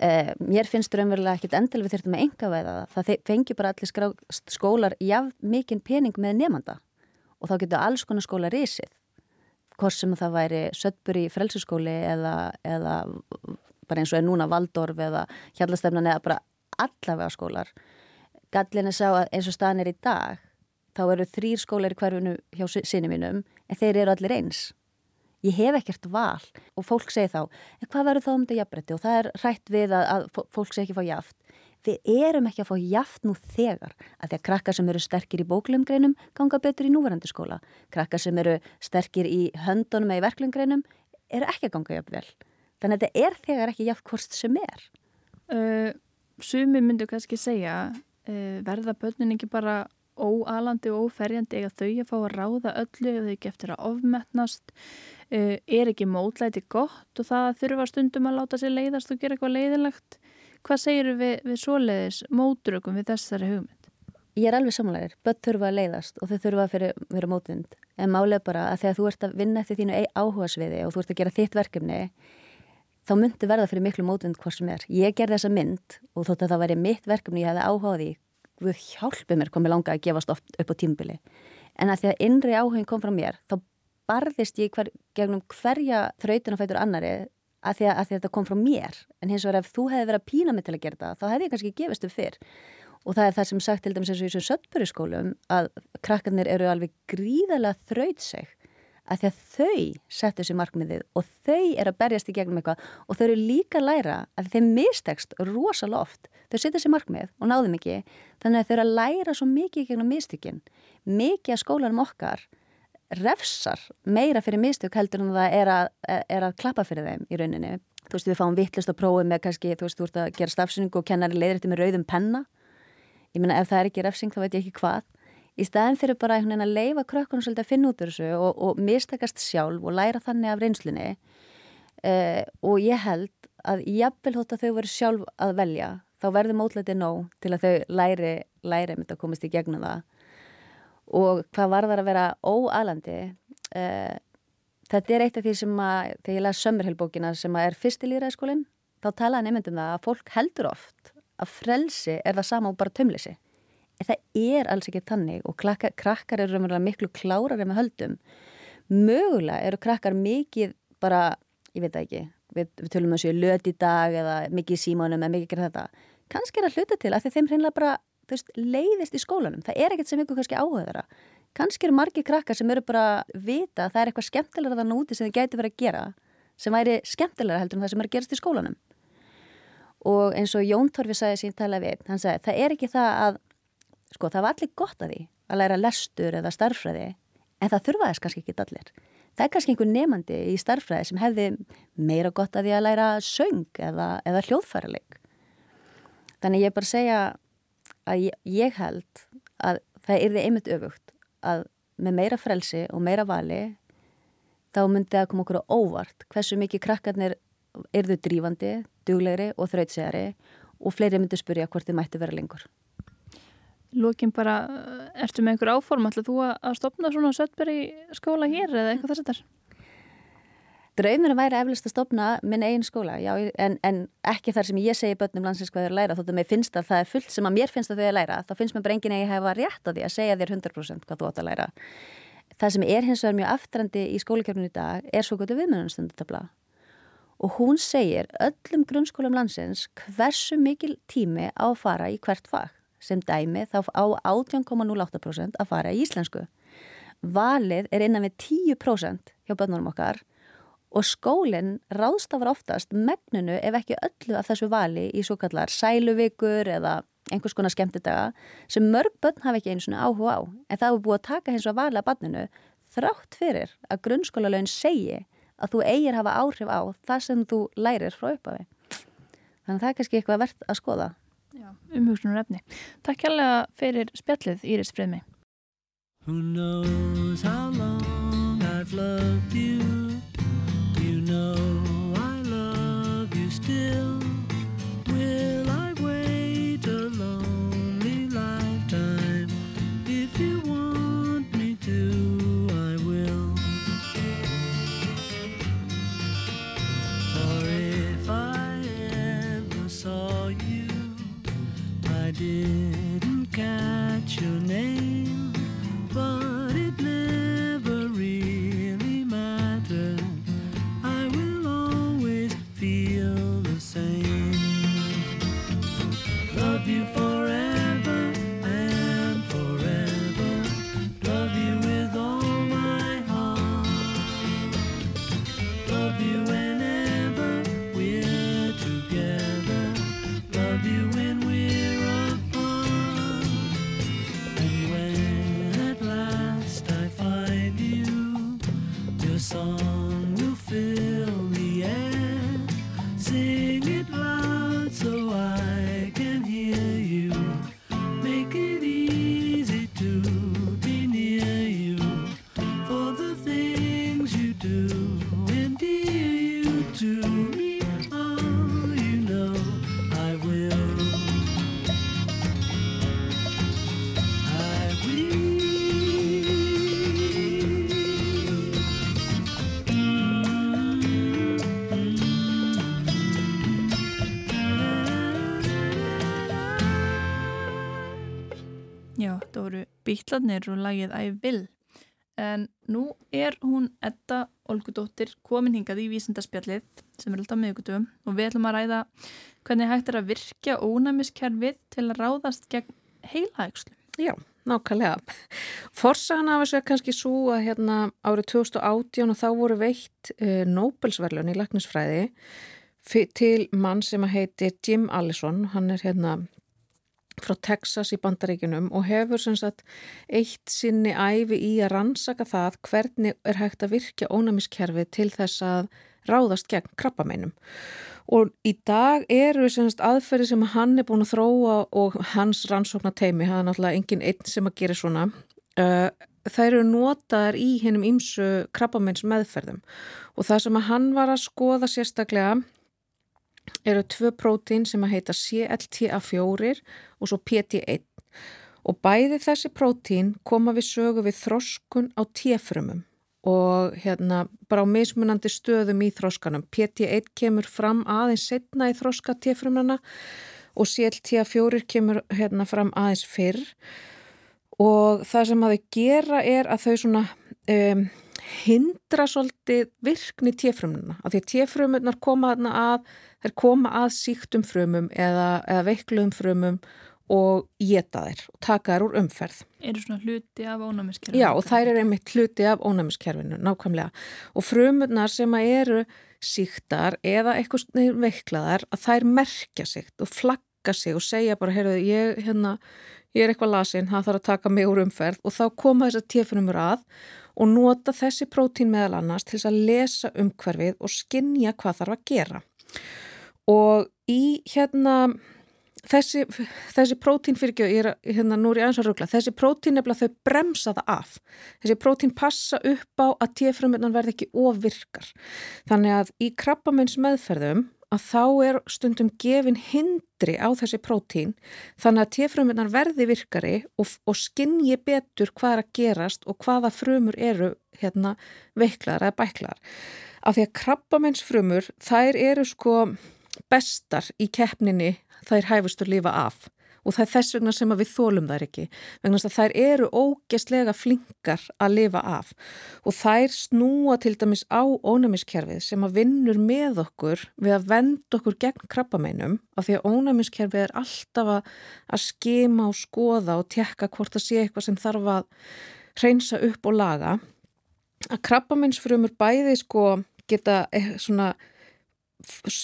Eh, mér finnst raunverulega ekkit endil við þurftum að enga veða það. Það fengi bara allir skrá, skólar jafn mikinn pening með nefnda og þá getur alls konar skóla risið. Hvort sem það væri söttburi frelsuskóli eða, eða bara eins og er núna Valdorf eða hjallastefnan eða bara allavega skólar. Gallin er sá að eins og staðan er í dag, þá eru þrýr skólar í hverjunu hjá sinni mínum, en þeir eru allir eins. Ég hef ekkert val og fólk segi þá, en hvað verður þá um þetta jafnbretti? Og það er rætt við að, að fólk segi ekki fá jaft. Við erum ekki að fá jaft nú þegar að því að krakkar sem eru sterkir í bóklumgreinum ganga betur í núverandi skóla. Krakkar sem eru sterkir í höndunum eða í verklumgreinum eru ekki að ganga jafn vel. Þannig að þetta er þegar ekki jaft hvort sem er. Uh, sumi myndu kannski segja uh, verða börnin ekki bara óalandi og óferjandi eða þau að fá að ráða öllu eða ekki eftir að ofmetnast Uh, er ekki mótlæti gott og það þurfa stundum að láta sér leiðast og gera eitthvað leiðilegt? Hvað segir við, við svoleiðis mótrökum við þessari hugmynd? Ég er alveg samanlegar. Bött þurfa að leiðast og þau þurfa að vera mótvind. En málega bara að þegar þú ert að vinna eftir þínu áhuga sviði og þú ert að gera þitt verkefni þá myndi verða fyrir miklu mótvind hvort sem er. Ég ger þessa mynd og þótt að það væri mitt verkefni ég hefði áhugað í við hjálpi mér komið langa að gefast upp á tímbili. En að því að innri áhugin kom frá mér þá barðist ég hver, gegnum hverja þrautin og fætur annari að því að, að því að þetta kom frá mér en hins vegar ef þú hefði verið að pína mig til að gera það þá hefði ég kannski gefist upp fyrr og það er það sem sagt til dæmis eins og í þessum söttböruskólum að krakkarnir eru alveg gríðarlega þrautseg að því að þau settu sér markmiðið og þau eru að berjast í gegnum eitthvað og þau eru líka að læra að þeim mistekst rosalega oft þau setja sér markmið og náðum ekki þannig að þau eru að læra svo mikið gegnum mistökin mikið að skólanum okkar refsar meira fyrir mistök heldur en það er að, er að klappa fyrir þeim í rauninni. Þú veist, við fáum vittlust að prófi með kannski, þú veist, þú ert að gera stafsynning og kennari leiðir þetta með rauðum penna. Ég meina, ef það er ekki refsing, þá veit ég ekki hvað. Í staðin fyrir bara að leifa krökkunum svolítið að finna út úr þessu og, og mistakast sjálf og læra þannig af reynslunni. Uh, og ég held að jafnvel þótt að þau veru sjálf að velja, þá verður mótletið nóg til að þau læri, læri þetta að komast í gegnum það og hvað var það að vera óalandi uh, þetta er eitt af því sem að þegar ég las sömurheilbókina sem að er fyrst í líðræðskólinn þá talaði nefndum það að fólk heldur oft að frelsi er það sama og bara tömlisi það er alls ekki tannig og krakkar, krakkar eru miklu klárar en við höldum mögulega eru krakkar mikið bara, ég veit ekki við, við tölum um þessu löt í dag eða mikið símánum eða mikið gera þetta kannski er að hluta til að þeim hreinlega bara veist, leiðist í skólanum. Það er ekkert sem ykkur kannski áhugaðara. Kannski eru margi krakkar sem eru bara að vita að það er eitthvað skemmtilega þann úti sem þið gæti verið að gera sem væri skemmtilega heldur en það sem er að gerast í skólanum. Og eins og Jón Torfi sagði sín tala við, hann sagði það er ekki það að, sko það var allir gott að því að læra lestur eða starfræði en það þurfaðis kannski ekki allir. Það er kannski einhver nefandi í starfræði sem hefði meira gott að því að læra söng eða, eða hljóðfæraleg. Þannig ég bara segja að ég, ég held að það er því einmitt öfugt að með meira frelsi og meira vali þá myndi það koma okkur á óvart hversu mikið krakkarnir er þau drífandi, duglegri og þrautsegari og fleiri myndi spyrja hvort þið mætti vera lengur. Lókin bara, ertu með einhver áform, ætlaðu þú að stopna svona söttberi skóla hér eða eitthvað þess að þetta er? Draumurinn væri eflust að stopna minn eigin skóla, já, en, en ekki þar sem ég segi börnum landsins hvað þau eru að læra, þóttu að mér finnst að það er fullt sem að mér finnst að þau eru að læra, þá finnst mér bara enginn að ég hefa rétt á því að segja þér 100% hvað þú átt að læra. Það sem er hins vegar mjög aftrandi í skólakefninu í dag er svo gott viðmjönunastundutabla og hún segir öllum grunnskólum landsins hversu mikil tími á að fara í hvert fag sem dæmi þá á 18,08% að fara í íslensku. Valið er innan við 10% hjá börnunum okkar og skólinn ráðstafar oftast megnunu ef ekki öllu af þessu vali í svo kallar sæluvikur eða einhvers konar skemmtidaga sem mörg börn hafa ekki einu svona áhuga á en það er búið að taka hins og að barninu þrátt fyrir að grunnskólalögin segi að þú eigir hafa áhrif á það sem þú lærir frá upphafi. Þannig að það er kannski eitthvað verðt að skoða. Umhugsunar efni. Takk kærlega fyrir spjallið Íris Freðmi. Who knows how long I've loved you know I love you still. Bítlarnir og lagið I Will. En nú er hún Edda Olgudóttir komin hingað í vísindarspjallið sem er alltaf miðugutum og við ætlum að ræða hvernig hægt er að virkja ónæmiskerfið til að ráðast gegn heilaægslu. Já, nákvæmlega. Forsagan af þessu er kannski svo að hérna árið 2018 og þá voru veitt uh, Nobelsverlun í lagnisfræði til mann sem að heiti Jim Allison, hann er hérna frá Texas í bandaríkunum og hefur sem sagt eitt sinni æfi í að rannsaka það hvernig er hægt að virkja ónæmiskerfi til þess að ráðast gegn krabbameinum. Og í dag eru sem sagt aðferði sem hann er búin að þróa og hans rannsóknateimi, það er náttúrulega engin einn sem að gera svona, uh, þær eru notaðar í hennum ímsu krabbameins meðferðum og það sem að hann var að skoða sérstaklega eru tvö prótín sem að heita CLTA4 og svo PT1 og bæði þessi prótín koma við sögu við þroskun á T-frumum og hérna bara á mismunandi stöðum í þroskanum. PT1 kemur fram aðeins setna í þroska T-frumana og CLTA4 kemur hérna fram aðeins fyrr og það sem að þau gera er að þau svona um, hindra svolítið virkni T-frumuna af því að T-frumunar koma að þeir koma að síktum frumum eða, eða veikluðum frumum og geta þær og taka þær úr umferð. Eru svona hluti af ónæmiskerfinu? Já og þær eru einmitt hluti af ónæmiskerfinu, nákvæmlega. Og frumunar sem að eru síktar eða eitthvað veiklaðar að þær merkja síkt og flagga sig og segja bara, heyrðu, ég, hérna, ég er eitthvað lasinn, það þarf að taka mig úr umferð og þá koma þessar T-frumur að og nota þessi prótín meðal annars til að lesa umhverfið og skinja hvað þarf að gera. Og í hérna þessi, þessi prótín fyrir ekki, ég er hérna nú ég aðeins að ruggla, þessi prótín nefnilega þau bremsa það af, þessi prótín passa upp á að tífrömmunan verði ekki ofvirkar, þannig að í krabbamenns meðferðum að þá er stundum gefin hindri á þessi prótín þannig að tífrömmunan verði virkari og, og skinji betur hvað er að gerast og hvaða frumur eru hérna veiklaðar eða bæklaðar af því að krabbamennsfrumur þær eru sko bestar í keppninni þær hæfustur lifa af og það er þess vegna sem við þólum þær ekki. Vegna þess að þær eru ógæstlega flinkar að lifa af. Og þær snúa til dæmis á ónæmiskerfið sem að vinnur með okkur við að venda okkur gegn krabbameinum af því að ónæmiskerfið er alltaf að, skema og skoða og tekka hvort það sé eitthvað sem þarf að hreinsa upp og laga. Að krabbameinsfrumur bæði sko geta svona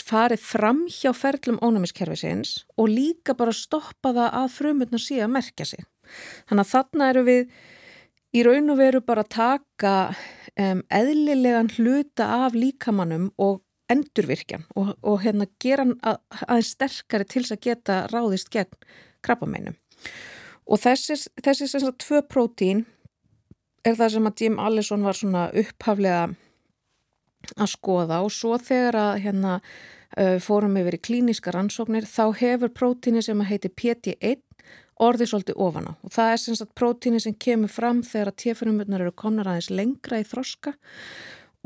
farið fram hjá ferlum ónæmiskerfisins og líka bara stoppa það að frumurnar sé að merkja sig. Þannig að þarna eru við í raun og veru bara að taka um, eðlilegan hluta af líkamannum og endurvirkjan og, og hérna gera hann að, aðeins sterkari til að geta ráðist gegn krabbameinum. Og þessi, þessi sem sagt tvö prótín er það sem að Jim Allison var svona upphaflega að skoða og svo þegar að hérna fórum yfir í klíniska rannsóknir þá hefur prótíni sem að heiti PT1 orðið svolítið ofan á. Og það er sem sagt prótíni sem kemur fram þegar að tjefurumurnar eru komnar aðeins lengra í þroska.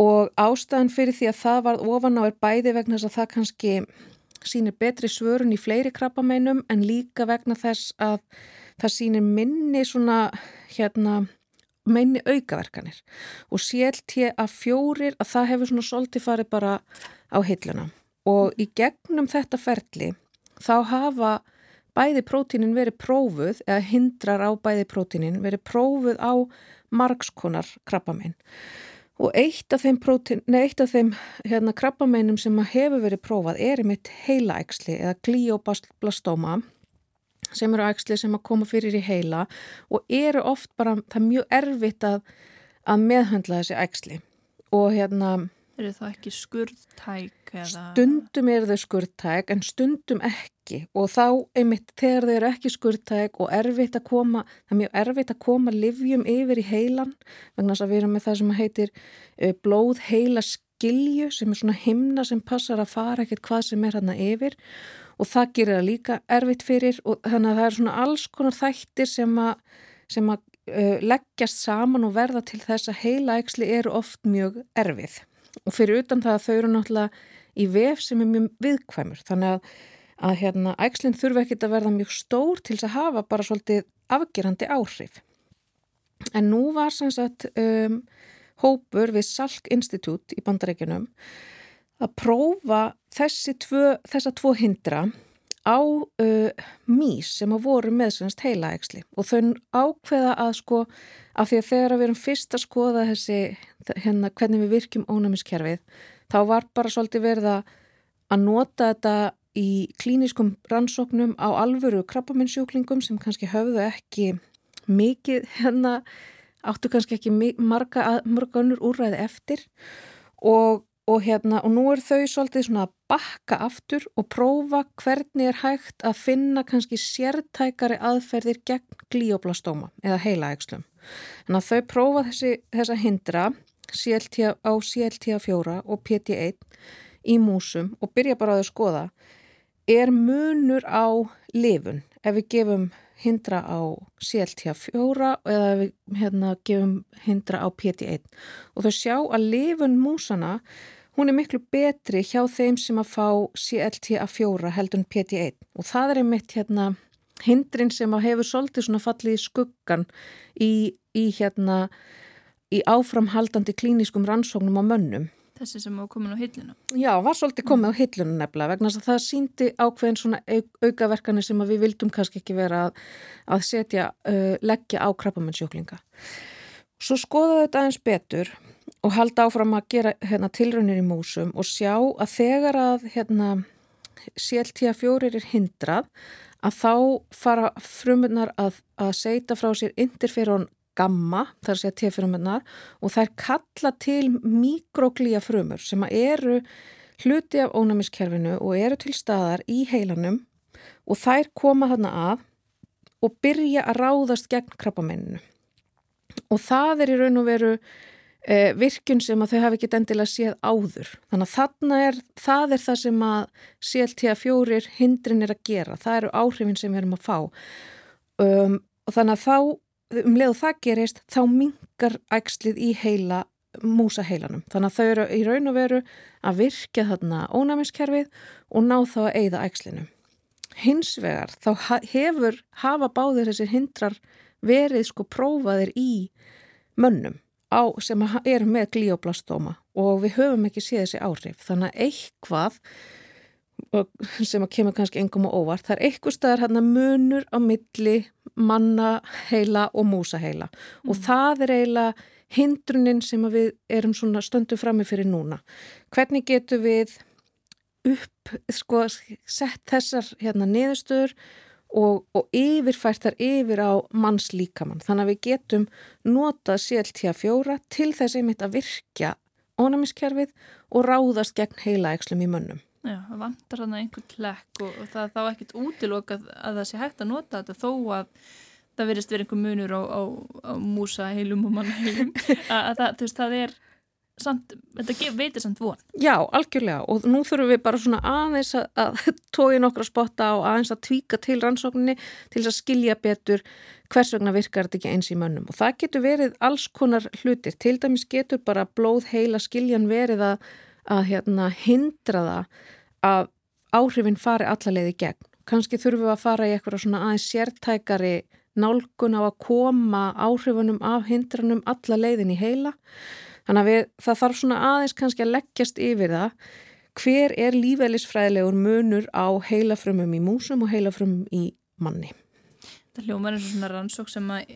Og ástæðan fyrir því að það var ofan á er bæði vegna þess að það kannski sínir betri svörun í fleiri krabbameinum en líka vegna þess að það sínir minni svona hérna meini aukaverkanir. Og CLT að fjórir að það hefur svona svolítið farið bara á hilluna. Og í gegnum þetta ferli þá hafa bæði prótínin verið prófuð eða hindrar á bæði prótínin verið prófuð á margskonar krabbamenn og eitt af þeim, prótín, nei, eitt af þeim hérna, krabbamennum sem hefur verið prófað er í mitt heilaæksli eða glioblastoma sem eru ægsli sem að koma fyrir í heila og eru oft bara, það er mjög erfitt að, að meðhandla þessi ægsli og hérna Er það ekki skurðtæk? Eða... Stundum er þau skurðtæk en stundum ekki. Og þá einmitt þegar þau eru ekki skurðtæk og erfitt að koma, það er mjög erfitt að koma livjum yfir í heilan vegna þess að við erum með það sem heitir blóð heila skilju sem er svona himna sem passar að fara ekkert hvað sem er hérna yfir. og það gerir það líka erfitt fyrir og þannig að það er svona alls konar þættir sem að, sem að uh, leggjast saman og verða til þess að heila ægsli eru oft mjög erfið. Og fyrir utan það að þau eru náttúrulega í vef sem er mjög viðkvæmur. Þannig að, að hérna, ægslinn þurfa ekkit að verða mjög stór til þess að hafa bara svolítið afgerandi áhrif. En nú var sem sagt um, hópur við Salk Institute í bandarækjunum að prófa tvö, þessa tvo hindra á uh, mís sem að voru með semst heilaægsli og þau ákveða að sko af því að þegar við erum fyrst að skoða þessi hérna hvernig við virkjum ónæmiskerfið þá var bara svolítið verða að nota þetta í klíniskum rannsóknum á alvöru krabbaminsjúklingum sem kannski höfðu ekki mikið hérna áttu kannski ekki marga, marga önnur úrræði eftir. Og, og hérna og nú er þau svolítið svona að bakka aftur og prófa hvernig er hægt að finna kannski sértækari aðferðir gegn glíoblastóma eða heilaægslum. Þannig að þau prófa þessi, þessa hindra CLT, á CLT4 og PT1 í músum og byrja bara að skoða er munur á lifun ef við gefum hindra á CLT4 eða við hérna, gefum hindra á PT1 og þau sjá að lifun músana hún er miklu betri hjá þeim sem að fá CLT4 heldur en PT1 og það er einmitt hérna hindrin sem að hefur svolítið fallið í skuggan í, í hérna í áframhaldandi klíniskum rannsóknum á mönnum Þessi sem var komin á hillinu. Já, var svolítið komið á hillinu nefnilega vegna þess að það síndi ákveðin svona aukaverkanir sem við vildum kannski ekki vera að, að setja, uh, leggja á krabbamennsjóklinga. Svo skoða þetta aðeins betur og halda áfram að gera hérna, tilraunir í músum og sjá að þegar að hérna, CLT4 er hindrað að þá fara frumunar að, að seita frá sér interferón gamma, þar sé að T-frumunnar og þær kalla til mikroglía frumur sem eru hluti af ónæmiskerfinu og eru til staðar í heilanum og þær koma þarna að og byrja að ráðast gegn krabbamenninu. Og það er í raun og veru e, virkun sem að þau hafi ekki endilega séð áður. Þannig að þarna er, það er það sem að CLT4 hindrin er að gera. Það eru áhrifin sem við erum að fá. Um, og þannig að þá um leið og það gerist þá mingar ægslið í heila músaheilanum. Þannig að þau eru í raun og veru að virkja þarna ónæmiskerfið og ná þá að eigða ægslinu. Hins vegar þá hefur hafa báðir þessir hindrar verið sko prófaðir í mönnum á, sem eru með glíoblastóma og við höfum ekki séð þessi áhrif. Þannig að eitthvað sem að kemur kannski engum og óvart, það er eitthvað staðar hérna munur á milli manna heila og músa heila mm. og það er eiginlega hindrunin sem við erum svona stöndu frammi fyrir núna. Hvernig getur við upp, sko, sett þessar hérna niðurstöður og, og yfirfært þar yfir á manns líkamann. Þannig að við getum nota CLT4 til þess einmitt að virkja ónæmiskerfið og ráðast gegn heilaækslum í mönnum. Já, það vantar hann einhvern klekk og, og það er þá ekkert útilokað að það sé hægt að nota þetta þó að það verist verið einhver munur á, á, á músa heilum og manna heilum *laughs* að, að það, þú veist, það er samt, þetta veitir samt von. Já, algjörlega og nú þurfum við bara svona aðeins að, að tói nokkra spotta og aðeins að tvíka til rannsókninni til þess að skilja betur hvers vegna virkar þetta ekki eins í mönnum. Og það getur verið alls konar hlutir. Til dæmis getur bara blóð heila skiljan verið að að hérna, hindra það að áhrifin fari allalegði gegn. Kanski þurfum við að fara í eitthvað svona aðeins sértækari nálgun á að koma áhrifunum af hindranum alla leiðin í heila. Þannig að við, það þarf svona aðeins kannski að leggjast yfir það hver er lífælisfræðilegur munur á heilafrömmum í músum og heilafrömmum í manni. Það hljómar og svona rannsók sem að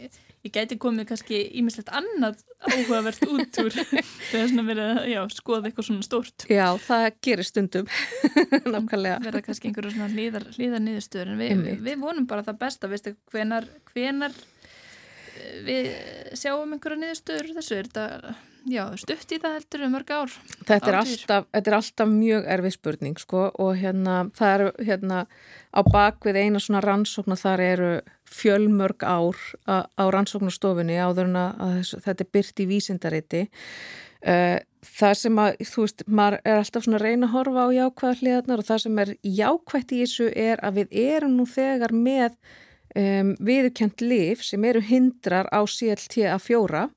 ég gæti komið kannski ímislegt annað áhugavert út úr *laughs* þegar svona verið að skoða eitthvað svona stórt. Já, það gerir stundum *laughs* *laughs* nákvæmlega. Verða kannski einhverju svona hlýðar, hlýðar niðurstöður en við, við, við vonum bara það besta, veistu, hvenar, hvenar eh, við sjáum einhverju niðurstöður þessu, er þetta já, stutt í það heldur um mörg ár. Þetta er, alltaf, þetta er alltaf mjög erfið spurning sko og hérna það eru hérna á bakvið eina svona rannsókna þar eru fjölmörg ár á, á rannsóknastofunni áður en að þetta er byrt í vísindariti Uh, það sem að, þú veist, maður er alltaf svona að reyna að horfa á jákvæða hliðarnar og það sem er jákvætt í þessu er að við erum nú þegar með um, viðurkjönd lif sem eru hindrar á CLT að fjóra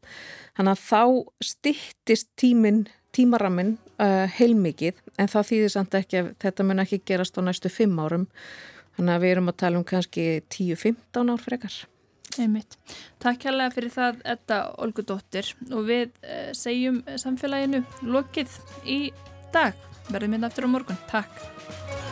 þannig að þá stittist tímin, tímaraminn uh, heilmikið en það þýðir samt ekki að þetta mun ekki gerast á næstu fimm árum þannig að við erum að tala um kannski 10-15 ár frekar Einmitt. Takk hérlega fyrir það Edda Olgudóttir og við eh, segjum samfélaginu lokið í dag. Verðum hérna aftur á morgun. Takk.